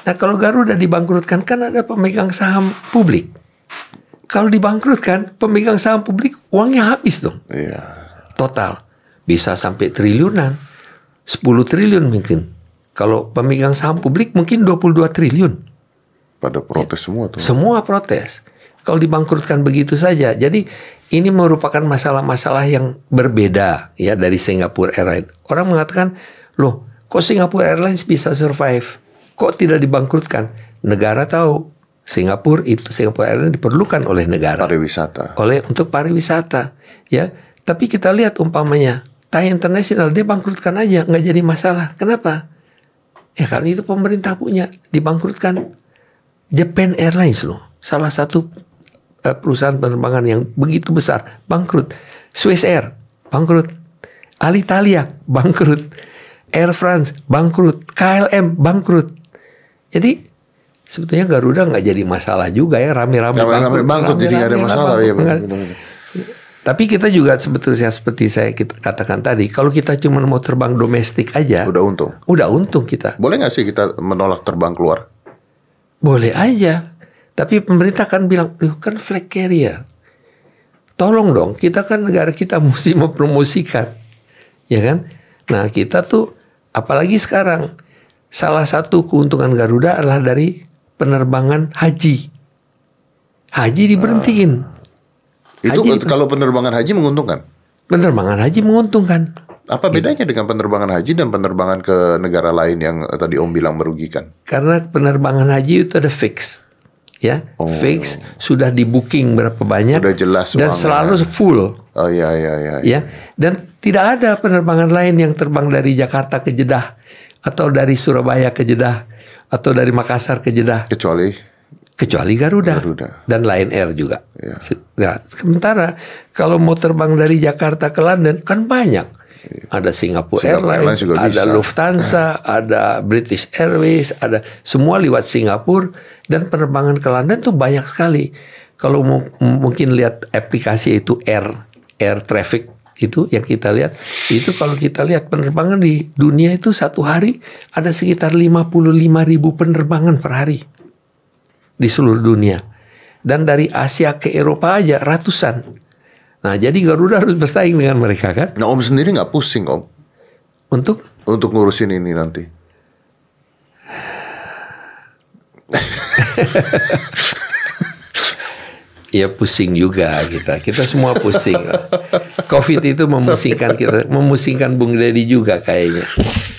Nah kalau Garuda dibangkrutkan kan ada pemegang saham publik. kalau dibangkrutkan pemegang saham publik uangnya habis dong Iya. total bisa sampai triliunan 10 triliun mungkin kalau pemegang saham publik mungkin 22 triliun Pada protes semua tuh. semua protes kalau dibangkrutkan begitu saja jadi ini merupakan masalah-masalah yang berbeda ya dari Singapore Airlines. Orang mengatakan loh kok Singapore Airlines bisa survive? Kok tidak dibangkrutkan? Negara tahu Singapura itu Singapore Airlines diperlukan oleh negara. Pariwisata. oleh untuk pariwisata ya. Tapi kita lihat umpamanya Thai International dia bangkrutkan aja nggak jadi masalah. Kenapa? Ya karena itu pemerintah punya dibangkrutkan. Japan Airlines loh salah satu perusahaan penerbangan yang begitu besar bangkrut Swiss Air bangkrut Alitalia bangkrut Air France bangkrut KLM bangkrut jadi sebetulnya Garuda nggak jadi masalah juga ya rame-rame Rame-rame bangkrut jadi nggak ada masalah bangkrut. ya. Tapi kita juga sebetulnya seperti saya kita katakan tadi, kalau kita cuma mau terbang domestik aja, Udah untung. udah untung kita. Boleh nggak sih kita menolak terbang keluar? Boleh aja. Tapi pemerintah kan bilang, "Loh, kan flag carrier. Tolong dong, kita kan negara kita <laughs> mesti mempromosikan. Ya kan? Nah, kita tuh apalagi sekarang salah satu keuntungan Garuda adalah dari penerbangan haji. Haji diberhentiin. Itu Haji- kalau penerbangan haji menguntungkan. Penerbangan haji menguntungkan. Apa bedanya dengan penerbangan haji dan penerbangan ke negara lain yang eh, tadi Om bilang merugikan? Karena penerbangan haji itu ada fix. Ya, fix sudah di booking berapa banyak Udah jelas dan uangnya. selalu full Oh iya iya iya. ya. Dan tidak ada penerbangan lain yang terbang dari Jakarta ke Jeddah atau dari Surabaya ke Jeddah atau dari Makassar ke Jeddah Kecuali kecuali Garuda, Garuda. dan Lion Air juga. Iya. Se- Nah, sementara kalau mau terbang dari Jakarta ke London kan banyak. Ada Singapore, Singapore Airlines Airlines, juga ada bisa. Lufthansa, ada British Airways, ada semua lewat Singapura dan penerbangan ke London tuh banyak sekali. Kalau mungkin lihat aplikasi itu Air Air Traffic itu yang kita lihat itu kalau kita lihat penerbangan di dunia itu satu hari ada sekitar 55 ribu penerbangan per hari di seluruh dunia. Dan dari Asia ke Eropa aja ratusan. Nah, jadi Garuda harus bersaing dengan mereka kan Nah Om sendiri nggak pusing Om untuk untuk ngurusin ini nanti? <laughs> ya pusing juga kita. Kita semua pusing. Covid itu memusingkan kita, memusingkan Bung Deddy juga kayaknya.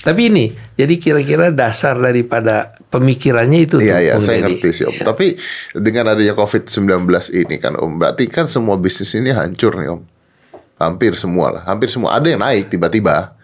Tapi ini, jadi kira-kira dasar daripada pemikirannya itu Iya iya saya ngerti sih Om. Tapi dengan adanya COVID-19 ini kan Om, berarti kan semua bisnis ini hancur nih Om. Hampir semua lah, hampir semua. Ada yang naik tiba-tiba.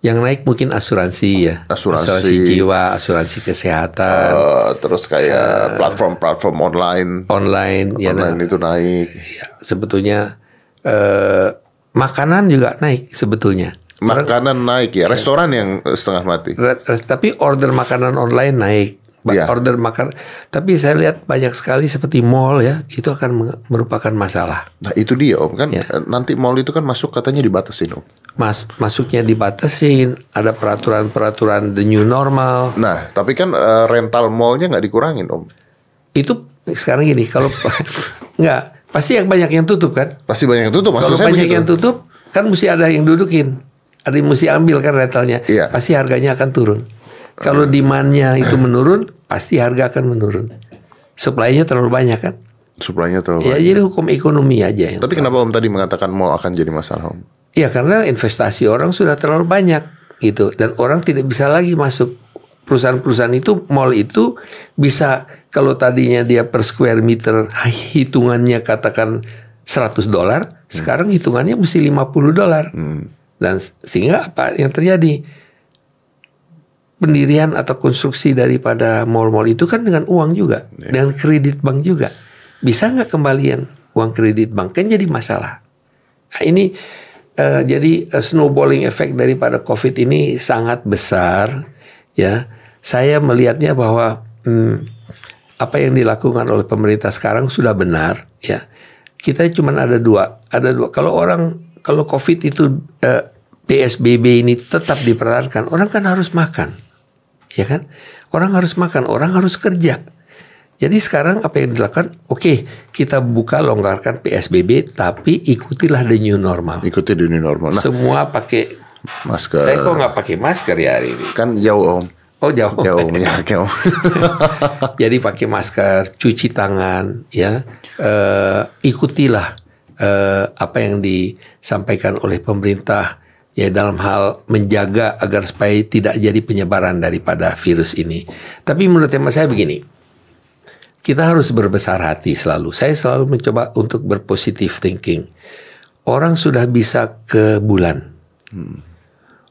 Yang naik mungkin asuransi ya, Asuransi. jiwa, asuransi kesehatan, Eh, terus kayak platform-platform online, online, ya nah, online itu naik. ya, sebetulnya eh, makanan juga naik sebetulnya. Makanan naik ya, restoran yang setengah mati. Tapi order makanan online naik. Iya. Order makan. Tapi saya lihat banyak sekali seperti mall ya, itu akan merupakan masalah. Nah itu dia Om kan Ya. eh, nanti mall itu kan masuk katanya dibatasin Om. Mas masuknya dibatasin, ada peraturan-peraturan the new normal. Nah tapi kan eh, rental mallnya nggak dikurangin Om. Itu sekarang gini, kalau <laughs> nggak pasti yang banyak yang tutup kan? Pasti banyak yang tutup. Kalau banyak begitu. yang tutup, kan mesti ada yang dudukin. Ada yang mesti ambil kan rentalnya. Iya. Pasti harganya akan turun. Kalau demandnya itu menurun, pasti harga akan menurun. Supply-nya terlalu banyak kan. Suplainya tuh. Ya jadi hukum ekonomi aja. Yang Tapi kenapa Om tadi mengatakan mall akan jadi masalah Om? Ya karena investasi orang sudah terlalu banyak gitu dan orang tidak bisa lagi masuk perusahaan-perusahaan itu mall itu bisa kalau tadinya dia per square meter hitungannya katakan 100 dolar, sekarang hitungannya mesti 50 dolar. Dan sehingga apa yang terjadi? Pendirian atau konstruksi daripada mall-mall itu kan dengan uang juga, dengan kredit bank juga. Bisa nggak kembalian uang kredit bank? Kan jadi masalah. Nah, ini eh, jadi eh, snowballing effect daripada COVID ini sangat besar, ya. Saya melihatnya bahwa hmm, apa yang dilakukan oleh pemerintah sekarang sudah benar, ya. Kita cuma ada dua, ada dua. Kalau orang kalau COVID itu eh, PSBB ini tetap dipertahankan, orang kan harus makan, ya kan? Orang harus makan, orang harus kerja. Jadi sekarang apa yang dilakukan? Oke, kita buka longgarkan PSBB, tapi ikutilah the new normal. Ikuti dunia normal. Nah, Semua pakai. masker. Saya kok nggak pakai masker ya hari ini? Kan jauh om. Oh jauh. Jauh ya, <laughs> om. Jadi pakai masker, cuci tangan, ya. Eh, ikutilah eh, apa yang disampaikan oleh pemerintah ya dalam hal menjaga agar supaya tidak jadi penyebaran daripada virus ini. Tapi menurut hemat saya begini, kita harus berbesar hati selalu. Saya selalu mencoba untuk berpositif thinking. Orang sudah bisa ke bulan.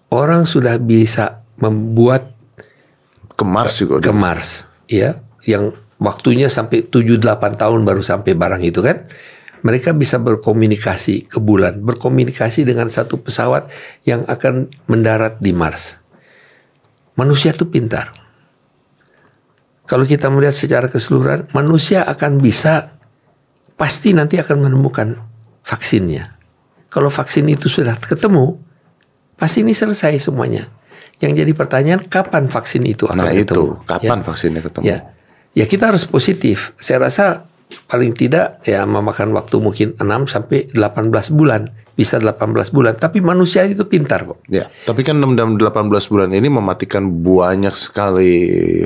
Orang sudah bisa membuat Ke Mars juga. ke Mars, ya, yang waktunya sampai 7-8 tahun baru sampai barang itu kan. Mereka bisa berkomunikasi ke bulan, berkomunikasi dengan satu pesawat yang akan mendarat di Mars. Manusia itu pintar. Kalau kita melihat secara keseluruhan, manusia akan bisa pasti nanti akan menemukan vaksinnya. Kalau vaksin itu sudah ketemu, pasti ini selesai semuanya. Yang jadi pertanyaan kapan vaksin itu akan Nah ketemu? itu kapan Ya. vaksinnya ketemu? Ya, ya kita harus positif. Saya rasa paling tidak ya memakan waktu mungkin 6 sampai 18 bulan, bisa 18 bulan. Tapi manusia itu pintar kok. Ya, tapi kan 6 dan 18 bulan ini mematikan banyak sekali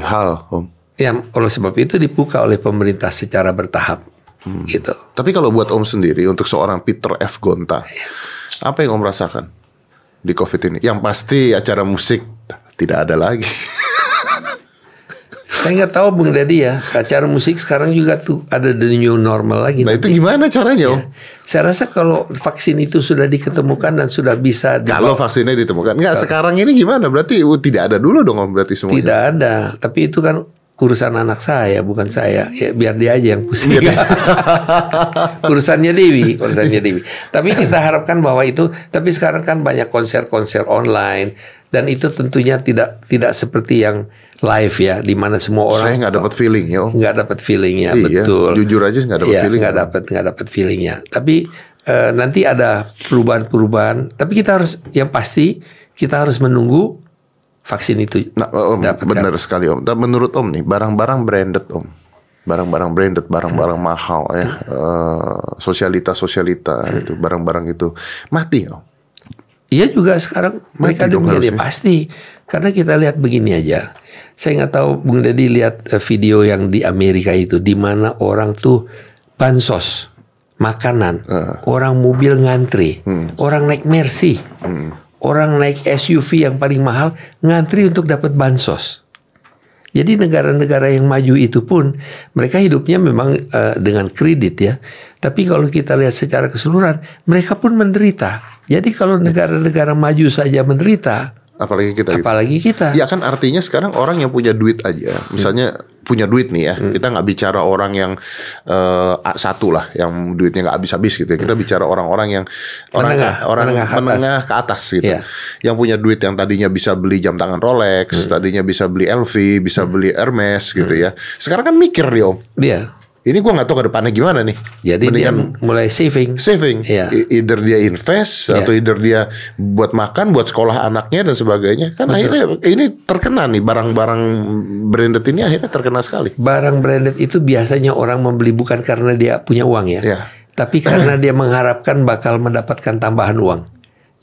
hal, Om. Ya, oleh sebab itu dibuka oleh pemerintah secara bertahap, gitu. Tapi kalau buat Om sendiri, untuk seorang Peter F. Gonta, apa yang Om rasakan di COVID ini? Yang pasti acara musik tidak ada lagi. <laughs> Saya nggak tahu Bung Dedi ya, acara musik sekarang juga tuh ada the new normal lagi. Nah itu gimana caranya, Om? Saya rasa kalau vaksin itu sudah diketemukan dan sudah bisa Kalau vaksinnya ditemukan, nggak sekarang ini gimana? Berarti uh, tidak ada dulu dong, Om, berarti semuanya. Tidak ada, tapi itu kan urusan anak saya, bukan saya. Ya biar dia aja yang pusing. <laughs> urusannya Dewi, urusannya Dewi. Tapi kita harapkan bahwa itu, tapi sekarang kan banyak konser-konser online dan itu tentunya tidak tidak seperti yang live ya, di mana semua orang Saya nggak dapat feeling ya, Om. nggak dapat feelingnya, Iya, betul. jujur aja nggak dapat Iya, feeling. nggak dapat nggak dapat feelingnya. Tapi eh, nanti ada perubahan-perubahan. Tapi kita harus yang pasti kita harus menunggu vaksin itu Nah, Om, dapatkan. benar sekali Om. Dan menurut Om nih, barang-barang branded Om, barang-barang branded, barang-barang mahal ya, Eh, sosialita-sosialita itu, barang-barang itu mati Om. Iya juga sekarang mereka dong demikian ya pasti. Karena kita lihat begini aja. Saya nggak tahu Bung Deddy lihat eh, video yang di Amerika itu di mana orang tuh bansos makanan, orang mobil ngantri, orang naik Mercy, orang naik SUV yang paling mahal ngantri untuk dapat bansos. Jadi negara-negara yang maju itu pun mereka hidupnya memang eh, dengan kredit ya. Tapi kalau kita lihat secara keseluruhan, mereka pun menderita. Jadi kalau negara-negara maju saja menderita, Apalagi kita gitu. apalagi kita. Ya kan artinya sekarang orang yang punya duit aja, misalnya punya duit nih ya, kita nggak bicara orang yang A satu lah, yang duitnya nggak habis-habis gitu ya. Kita bicara orang-orang yang orang Menengah, orang menengah ke atas. menengah ke atas gitu, Iya. yang punya duit yang tadinya bisa beli jam tangan Rolex, tadinya bisa beli LV, bisa beli Hermes gitu ya. Sekarang kan mikir dia om, Dia. Ini gua nggak tahu ke depannya gimana nih. Jadi dia Mendingan mulai saving. saving, Iya. E- either dia invest Iya. atau either dia buat makan, buat sekolah anaknya dan sebagainya. Kan akhirnya ini terkena nih barang-barang branded ini akhirnya terkena sekali. Barang branded itu biasanya orang membeli bukan karena dia punya uang ya. Iya. Tapi karena dia mengharapkan bakal mendapatkan tambahan uang.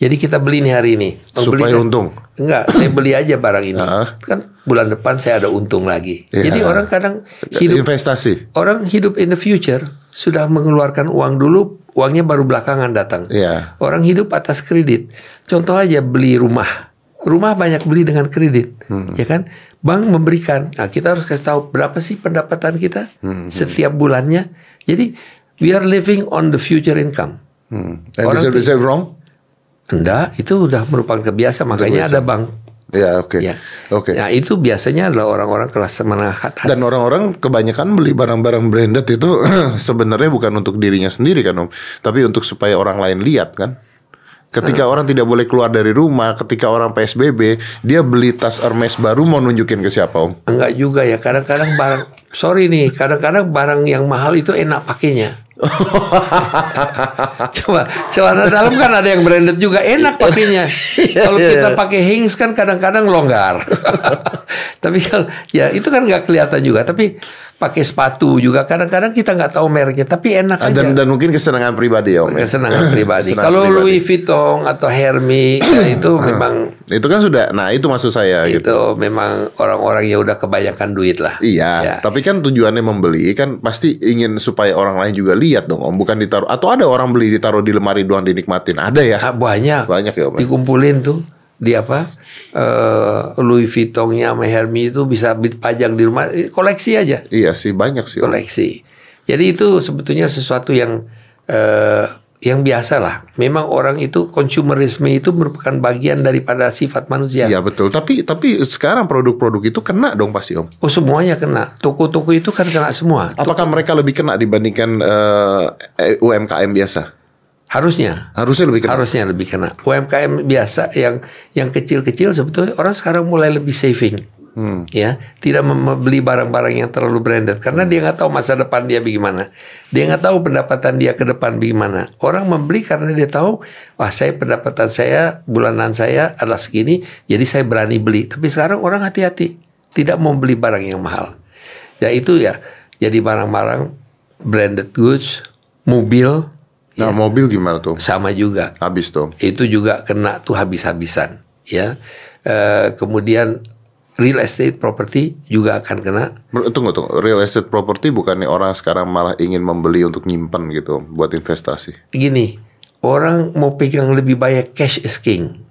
Jadi kita beli nih hari ini. Beli Supaya kan? untung. Enggak, saya beli aja barang ini. Ah. Kan bulan depan saya ada untung lagi. Iya. Jadi orang kadang hidup Investasi. orang hidup in the future sudah mengeluarkan uang dulu, uangnya baru belakangan datang. Iya. Orang hidup atas kredit. Contoh aja beli rumah. Rumah banyak beli dengan kredit, Hmm. ya kan? Bank memberikan. Nah, kita harus kasih tahu berapa sih pendapatan kita Hmm, setiap bulannya. Jadi we are living on the future income. Hmm. And Orang is it- is it wrong? Enggak, itu udah merupakan kebiasaan. Makanya ada bank. Ya oke. Ya. Oke. Nah, itu biasanya adalah orang-orang kelas menengah atas. Dan orang-orang kebanyakan beli barang-barang branded itu <clears throat> sebenarnya bukan untuk dirinya sendiri kan om, tapi untuk supaya orang lain lihat kan. Ketika Ah. orang tidak boleh keluar dari rumah, ketika orang PSBB, dia beli tas Hermes baru mau nunjukin ke siapa om? Enggak juga ya. Kadang-kadang barang sorry nih, kadang-kadang barang yang mahal itu enak pakainya. <laughs> Coba celana dalam kan ada yang branded juga enak pakainya. Kalau iya, kita iya. pakai Hings kan kadang-kadang longgar. <laughs> Tapi kalau ya itu kan nggak kelihatan juga. Tapi pakai sepatu juga kadang-kadang kita nggak tahu mereknya tapi enak Ah, aja dan dan mungkin kesenangan pribadi om. ya. kesenangan pribadi <laughs> Kesenangan kalau pribadi. Louis Vuitton atau Hermes ya <clears throat> itu memang itu kan sudah, nah itu maksud saya gitu. itu memang orang-orang yang udah kebanyakan duit lah Iya, Ya. tapi kan tujuannya membeli kan pasti ingin supaya orang lain juga lihat dong om, bukan ditaruh atau ada orang beli ditaruh di lemari doang dinikmatin, ada ya? Ah, banyak Banyak ya om. ya? dikumpulin tuh di apa eh, Louis Vuittonnya sama Hermes itu bisa dipajang di rumah. Eh, koleksi aja. Iya sih banyak sih. Koleksi. Jadi itu sebetulnya sesuatu yang eh, yang biasa lah. Memang orang itu konsumerisme itu merupakan bagian daripada sifat manusia. Iya betul, tapi tapi sekarang produk-produk itu kena dong pasti om. oh semuanya kena. Toko-toko itu kan kena semua. Apakah mereka lebih kena dibandingkan eh, UMKM biasa? Harusnya. Harusnya lebih kena. harusnya lebih kena. UMKM biasa yang yang kecil-kecil sebetulnya orang sekarang mulai lebih saving. Hmm. ya tidak membeli barang-barang yang terlalu branded. Karena dia nggak tahu masa depan dia bagaimana. Dia nggak tahu pendapatan dia ke depan bagaimana. Orang membeli karena dia tahu wah saya pendapatan saya bulanan saya adalah segini jadi saya berani beli. Tapi sekarang orang hati-hati. Tidak mau beli barang yang mahal. Ya itu ya. Jadi barang-barang branded goods mobil Nah mobil gimana tuh? sama juga Habis tuh. itu juga kena tuh habis-habisan ya Eh, kemudian real estate property juga akan kena Tunggu tunggu, real estate property bukannya orang sekarang malah ingin membeli untuk nyimpan gitu buat investasi. gini orang mau pegang lebih banyak cash is king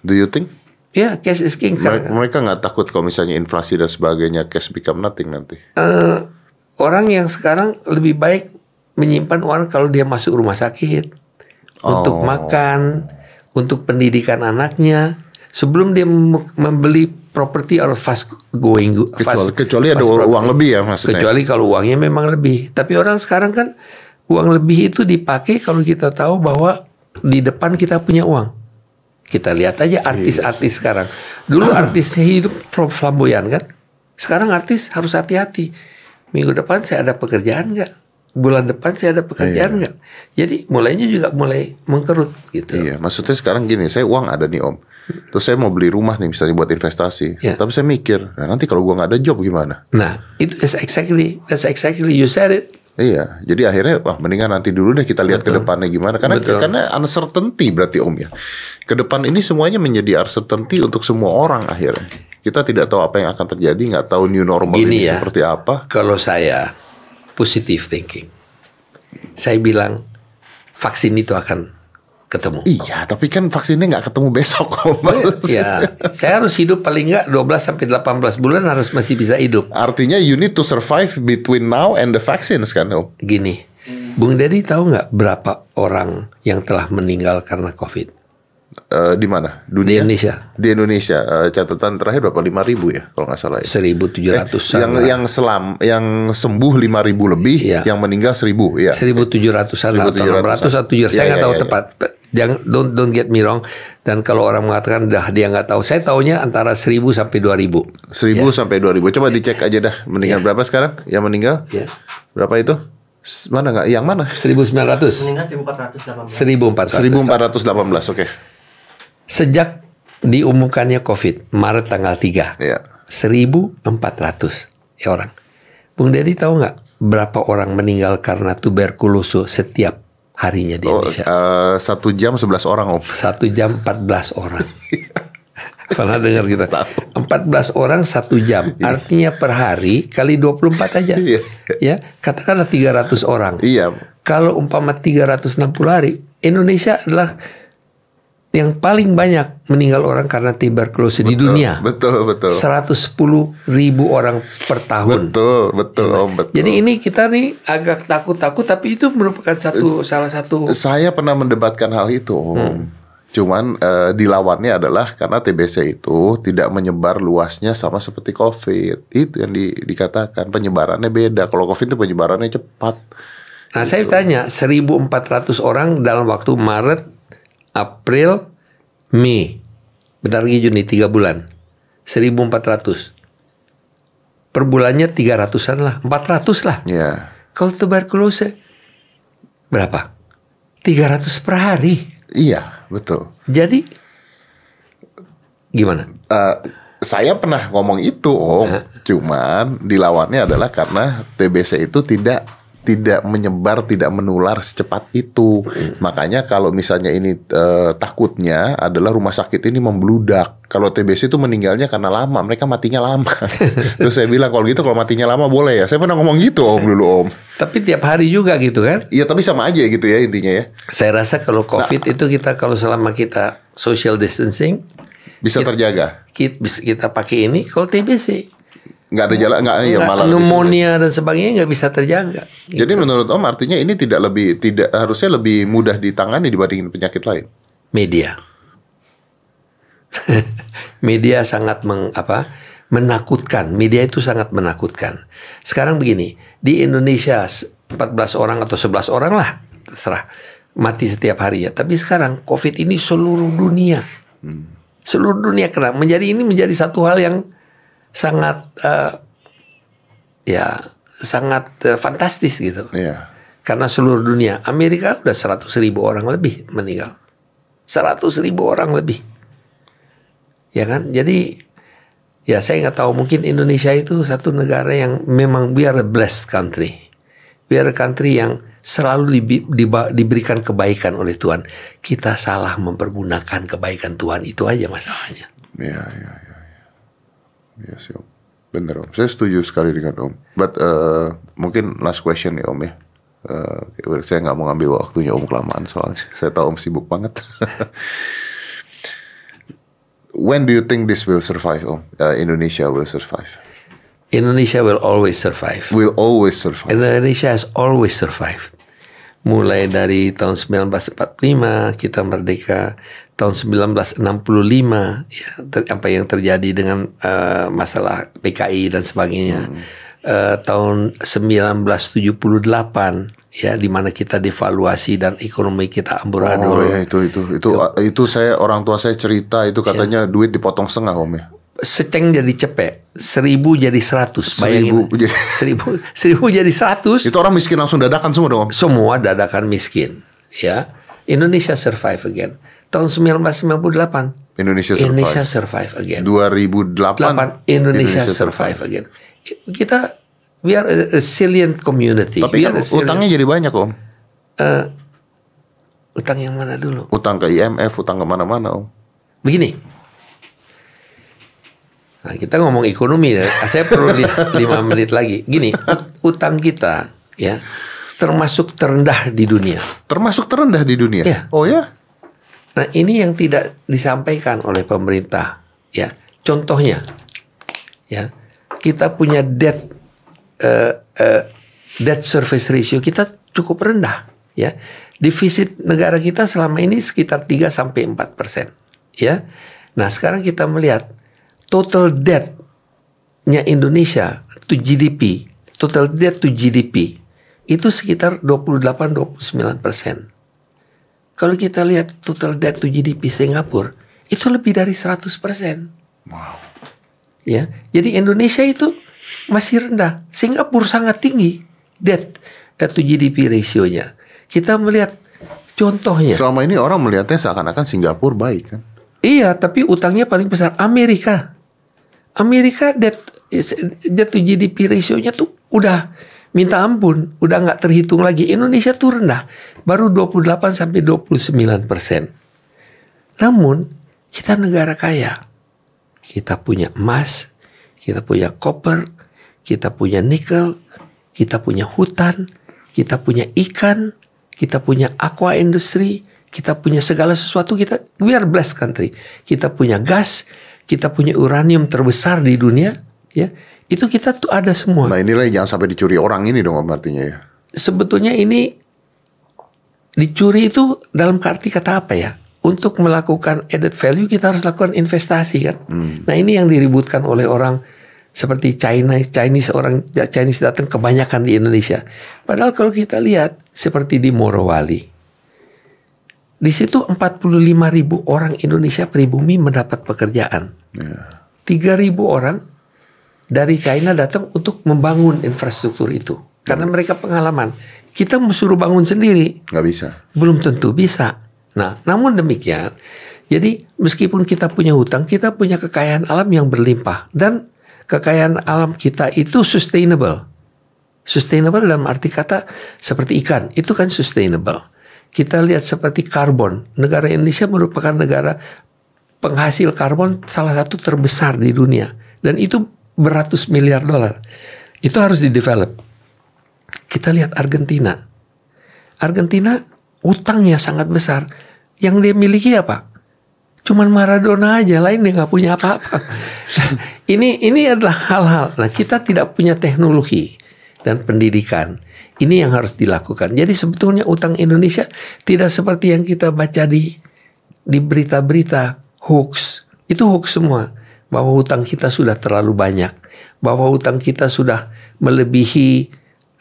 Do you think? ya cash is king Mereka, nggak takut kalau misalnya inflasi dan sebagainya cash become nothing nanti. eh, orang yang sekarang lebih baik menyimpan uang kalau dia masuk rumah sakit untuk Oh. makan untuk pendidikan anaknya sebelum dia mem- membeli properti or fast going Kecuali, fast- kecuali ada fast uang lebih ya maksudnya. Kecuali kalau uangnya memang lebih. Tapi orang sekarang kan uang lebih itu dipakai kalau kita tahu bahwa di depan kita punya uang. Kita lihat aja artis-artis sekarang. Dulu artisnya hidup flam- flamboyan kan. Sekarang artis harus hati-hati. Minggu depan saya ada pekerjaan nggak? Bulan depan saya ada pekerjaan nggak? Jadi mulainya juga mulai mengkerut gitu. Iya, maksudnya sekarang gini, saya uang ada nih om. Terus saya mau beli rumah nih misalnya buat investasi. Iya. Tapi saya mikir, nah, nanti kalau gua nggak ada job gimana? Nah, itu is exactly that's exactly you said it. Iya, jadi akhirnya wah mendingan nanti dulu deh kita lihat ke depannya gimana. Karena Betul. karena uncertainty berarti om ya. Ke depan ini semuanya menjadi uncertainty untuk semua orang akhirnya. Kita tidak tahu apa yang akan terjadi, nggak tahu new normal Gini ini ya. seperti apa. Kalau saya positive thinking, saya bilang vaksin itu akan ketemu. Iya, tapi kan vaksinnya nggak ketemu besok om. Ya, saya harus hidup paling nggak 12 sampai 18 bulan harus masih bisa hidup. Artinya you need to survive between now and the vaccines kan om. Gini, Bung Dedi tahu nggak berapa orang yang telah meninggal karena COVID Eh, di mana? di Dunia? Indonesia? Di Indonesia eh, catatan terakhir berapa? Lima ribu ya kalau nggak salah ya. 1.700 yang yang selam yang sembuh lima ribu lebih, Iya. yang meninggal seribu ya. 1.700an atau 600 atau 700 Iya, saya nggak iya, tahu iya, tepat jangan don't don't get me wrong dan kalau orang mengatakan dah dia nggak tahu saya taunya antara 1000 sampai 2000 Seribu sampai dua ribu. Coba dicek aja dah meninggal Iya. berapa sekarang? Yang meninggal ya berapa itu? Mana nggak? Yang mana? 1900 Meninggal 1418. 1400 Seribu empat ratus delapan belas. Oke. Sejak diumumkannya COVID Maret tanggal 3 Iya. 1400 ya orang. Bung Dedi tahu nggak berapa orang meninggal karena tuberkulosis setiap harinya di Oh, Indonesia? eh, satu jam sebelas orang om. satu jam 14 orang. <laughs> Pernah dengar kita? 14 orang satu jam. Artinya per hari kali 24 aja. Iya. ya katakanlah 300 orang. Iya. kalau umpama 360 hari Indonesia adalah yang paling banyak meninggal orang karena tuberkulosis di dunia Betul betul. 110 ribu orang per tahun Betul betul om betul. jadi ini kita nih agak takut-takut tapi itu merupakan satu salah satu Saya pernah mendebatkan hal itu, Om. Hmm. Cuman eh, dilawannya adalah karena TBC itu tidak menyebar luasnya sama seperti COVID. Itu yang di- dikatakan penyebarannya beda. Kalau COVID itu penyebarannya cepat. Nah saya tanya 1.400 orang dalam waktu Maret, April, Mei. Bentar lagi Juni 3 bulan. 1.400. Per bulannya 300-an lah. 400 lah. Ya. Kalau tuberkulosis berapa? 300 per hari. Iya, betul. Jadi gimana? Eh, saya pernah ngomong itu om, cuman dilawannya adalah karena TBC itu tidak tidak menyebar, tidak menular secepat itu. Makanya kalau misalnya ini eh, takutnya adalah rumah sakit ini membludak. Kalau TBC itu meninggalnya karena lama, mereka matinya lama. <laughs> Terus saya bilang kalau gitu kalau matinya lama boleh ya. Saya pernah ngomong gitu om dulu om. Tapi tiap hari juga gitu kan. Iya tapi sama aja gitu ya intinya ya. Saya rasa kalau COVID itu kita kalau selama kita social distancing Bisa terjaga. kita, kita pakai ini. Kalau TBC Nggak ada jalan, nggak nggak- malah. pneumonia dan sebagainya nggak bisa terjaga. Jadi menurut Om artinya ini tidak lebih tidak harusnya lebih mudah ditangani dibandingin penyakit lain. media. <laughs> media sangat meng, apa, menakutkan. Media itu sangat menakutkan. Sekarang begini, di Indonesia s- 14 orang atau 11 orang lah, terserah mati setiap hari ya. Tapi sekarang COVID ini seluruh dunia, seluruh dunia kena. Menjadi ini menjadi satu hal yang sangat eh, ya sangat eh, fantastis gitu. Iya. Karena seluruh dunia, Amerika udah 100 ribu orang lebih meninggal. 100 ribu orang lebih. Ya kan? Jadi, ya saya nggak tahu mungkin Indonesia itu satu negara yang memang we are a blessed country. We are a country yang selalu dibi- diba- diberikan kebaikan oleh Tuhan. Kita salah mempergunakan kebaikan Tuhan itu aja masalahnya. Iya, iya, iya. Iya Iya sih Om. Bener Om. Saya setuju sekali dengan Om. But uh, mungkin last question ya Om ya. Uh, saya nggak mau ngambil waktunya Om kelamaan soalnya. <laughs> Saya tahu Om sibuk banget. <laughs> When do you think this will survive Om? Uh, Indonesia will survive. Indonesia will always survive. Will always survive. Indonesia has always survived. Mulai dari tahun 1945 kita merdeka, tahun 1965 ya ter- apa yang terjadi dengan eh, masalah PKI dan sebagainya. Eh, tahun 1978 ya di mana kita devaluasi dan ekonomi kita Oh amburadul. ya itu itu itu itu saya orang tua saya cerita itu katanya duit dipotong setengah Om ya. Seceng jadi cepek, seribu jadi seratus. Seribu Bayangin, jadi- <laughs> seribu, seribu jadi seratus. Itu orang miskin langsung dadakan semua dong Om. semua dadakan miskin ya Indonesia survive again tahun 1998 Indonesia survive. Indonesia survive again 2008 Delapan, Indonesia, survive again kita we are a resilient community Tapi we kan resilient. utangnya jadi banyak om. Eh, utang yang mana dulu Utang ke IMF, utang ke mana-mana om. begini nah, kita ngomong ekonomi ya saya perlu li- <laughs> lima menit lagi gini ut- utang kita ya termasuk terendah di dunia Termasuk terendah di dunia. Iya. Oh ya? Nah, ini yang tidak disampaikan oleh pemerintah, ya. Contohnya, ya, kita punya debt eh, eh, debt service ratio kita cukup rendah, ya. Defisit negara kita selama ini sekitar 3 sampai 4 persen, ya. Nah, sekarang kita melihat total debt-nya Indonesia to GDP, total debt to GDP itu sekitar 28-29 persen. Kalau kita lihat total debt to GDP Singapura itu lebih dari 100 persen. Ya, jadi Indonesia itu masih rendah. Singapura sangat tinggi debt to GDP ratio-nya. Kita melihat contohnya. Selama ini orang melihatnya seakan-akan Singapura baik kan. Iya, tapi utangnya paling besar Amerika. Amerika debt debt to GDP ratio-nya tuh udah minta ampun, udah nggak terhitung lagi. Indonesia tuh rendah, baru 28 sampai 29 persen. Namun kita negara kaya, kita punya emas, kita punya copper, kita punya nikel, kita punya hutan, kita punya ikan, kita punya aqua industry, kita punya segala sesuatu kita we are blessed country. Kita punya gas, kita punya uranium terbesar di dunia, ya. Itu kita tuh ada semua. Nah inilah yang jangan sampai dicuri orang ini dong artinya ya. Sebetulnya ini dicuri itu dalam arti kata apa ya? Untuk melakukan added value kita harus lakukan investasi kan. Nah ini yang diributkan oleh orang seperti China, Chinese orang Chinese datang kebanyakan di Indonesia. Padahal kalau kita lihat seperti di Morowali, di situ 45 ribu orang Indonesia pribumi mendapat pekerjaan. Ya. 3 ribu orang dari China datang untuk membangun infrastruktur itu karena mereka pengalaman. Kita mau suruh bangun sendiri Nggak bisa. belum tentu bisa. Nah, namun demikian Jadi meskipun kita punya hutang, kita punya kekayaan alam yang berlimpah dan kekayaan alam kita itu sustainable. Sustainable dalam arti kata seperti ikan, itu kan sustainable. Kita lihat seperti karbon. Negara Indonesia merupakan negara penghasil karbon salah satu terbesar di dunia dan itu beratus miliar dolar. Itu harus di-develop. Kita lihat Argentina. Argentina utangnya sangat besar. Yang dia miliki apa? Cuman Maradona aja, lain dia nggak punya apa-apa. <laughs> ini ini adalah hal-hal. Nah kita tidak punya teknologi dan pendidikan. Ini yang harus dilakukan. Jadi sebetulnya utang Indonesia tidak seperti yang kita baca di di berita-berita hoax. Itu hoax semua. Bahwa utang kita sudah terlalu banyak. Bahwa utang kita sudah melebihi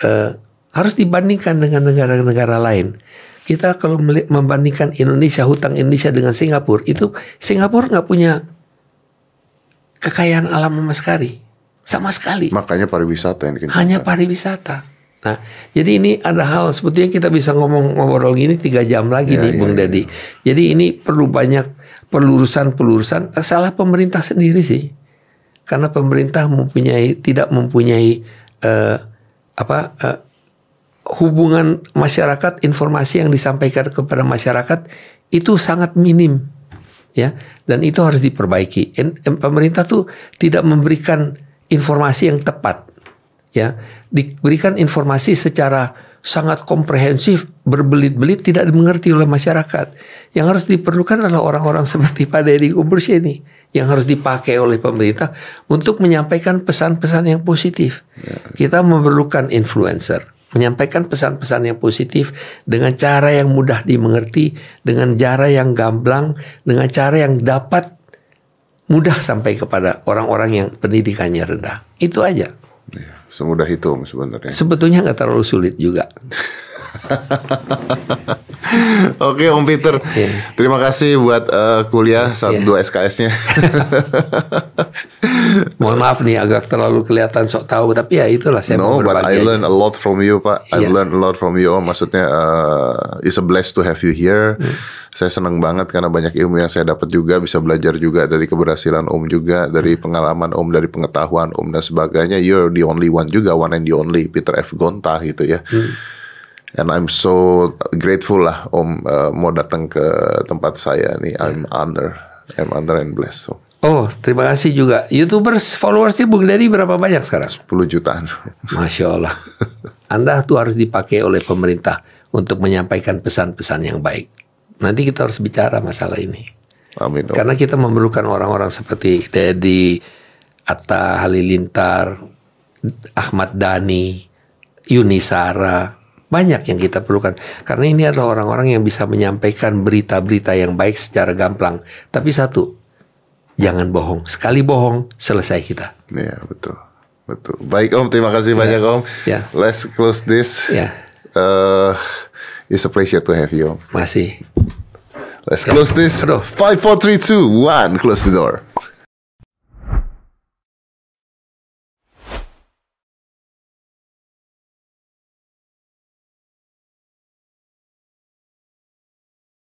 uh, harus dibandingkan dengan negara-negara lain. Kita kalau membandingkan Indonesia hutang Indonesia dengan Singapura itu Singapura nggak punya kekayaan alam sama sekali, sama sekali. Makanya pariwisata yang Hanya pariwisata. Nah, jadi ini ada hal sebetulnya kita bisa ngomong ngobrol gini tiga jam lagi ya, nih, ya, Bung ya. Dedi. Jadi ini perlu banyak pelurusan-pelurusan. Salah pemerintah sendiri sih, karena pemerintah mempunyai tidak mempunyai uh, apa uh, hubungan masyarakat, informasi yang disampaikan kepada masyarakat itu sangat minim, ya, dan itu harus diperbaiki. Pemerintah tuh tidak memberikan informasi yang tepat ya diberikan informasi secara sangat komprehensif, berbelit-belit tidak dimengerti oleh masyarakat. Yang harus diperlukan adalah orang-orang seperti Pak Deddy Kubursy ini yang harus dipakai oleh pemerintah untuk menyampaikan pesan-pesan yang positif. Ya. Kita memerlukan influencer, menyampaikan pesan-pesan yang positif dengan cara yang mudah dimengerti, dengan cara yang gamblang, dengan cara yang dapat mudah sampai kepada orang-orang yang pendidikannya rendah. Itu aja. Ya. Semudah itu sebenarnya. Sebetulnya nggak terlalu sulit juga. <laughs> Oke Om Peter, yeah. terima kasih buat uh, kuliah saat yeah. dua SKS-nya. <laughs> Mohon maaf nih agak terlalu kelihatan sok tahu, tapi ya itulah saya No, but I learn a lot from you Pak. I yeah. learn a lot from you. Om. Maksudnya uh, it's a blessed to have you here. Hmm. Saya senang banget karena banyak ilmu yang saya dapat juga, bisa belajar juga dari keberhasilan Om juga, dari hmm. pengalaman Om, dari pengetahuan Om dan sebagainya. You're the only one juga, one and the only Peter F. Gonta gitu ya. Hmm and I'm so grateful lah Om uh, mau datang ke tempat saya nih. I'm honor, I'm honor and blessed. So. Oh, terima kasih juga. YouTubers followersnya Bung Dedi berapa banyak sekarang? 10 jutaan. Masya Allah. <laughs> Anda tuh harus dipakai oleh pemerintah untuk menyampaikan pesan-pesan yang baik. Nanti kita harus bicara masalah ini. Amin. Karena kita memerlukan orang-orang seperti Dedi, Atta Halilintar, Ahmad Dhani, Yunisara, banyak yang kita perlukan. Karena ini adalah orang-orang yang bisa menyampaikan berita-berita yang baik secara gamblang. Tapi satu, jangan bohong. Sekali bohong, selesai kita. Iya, betul. Betul. Baik Om, terima kasih ya. banyak Om. Ya. Let's close this. Ya. Uh, it's a pleasure to have you Om. Masih. Let's close this. Aduh. Five, four, three, two, one. Close the door.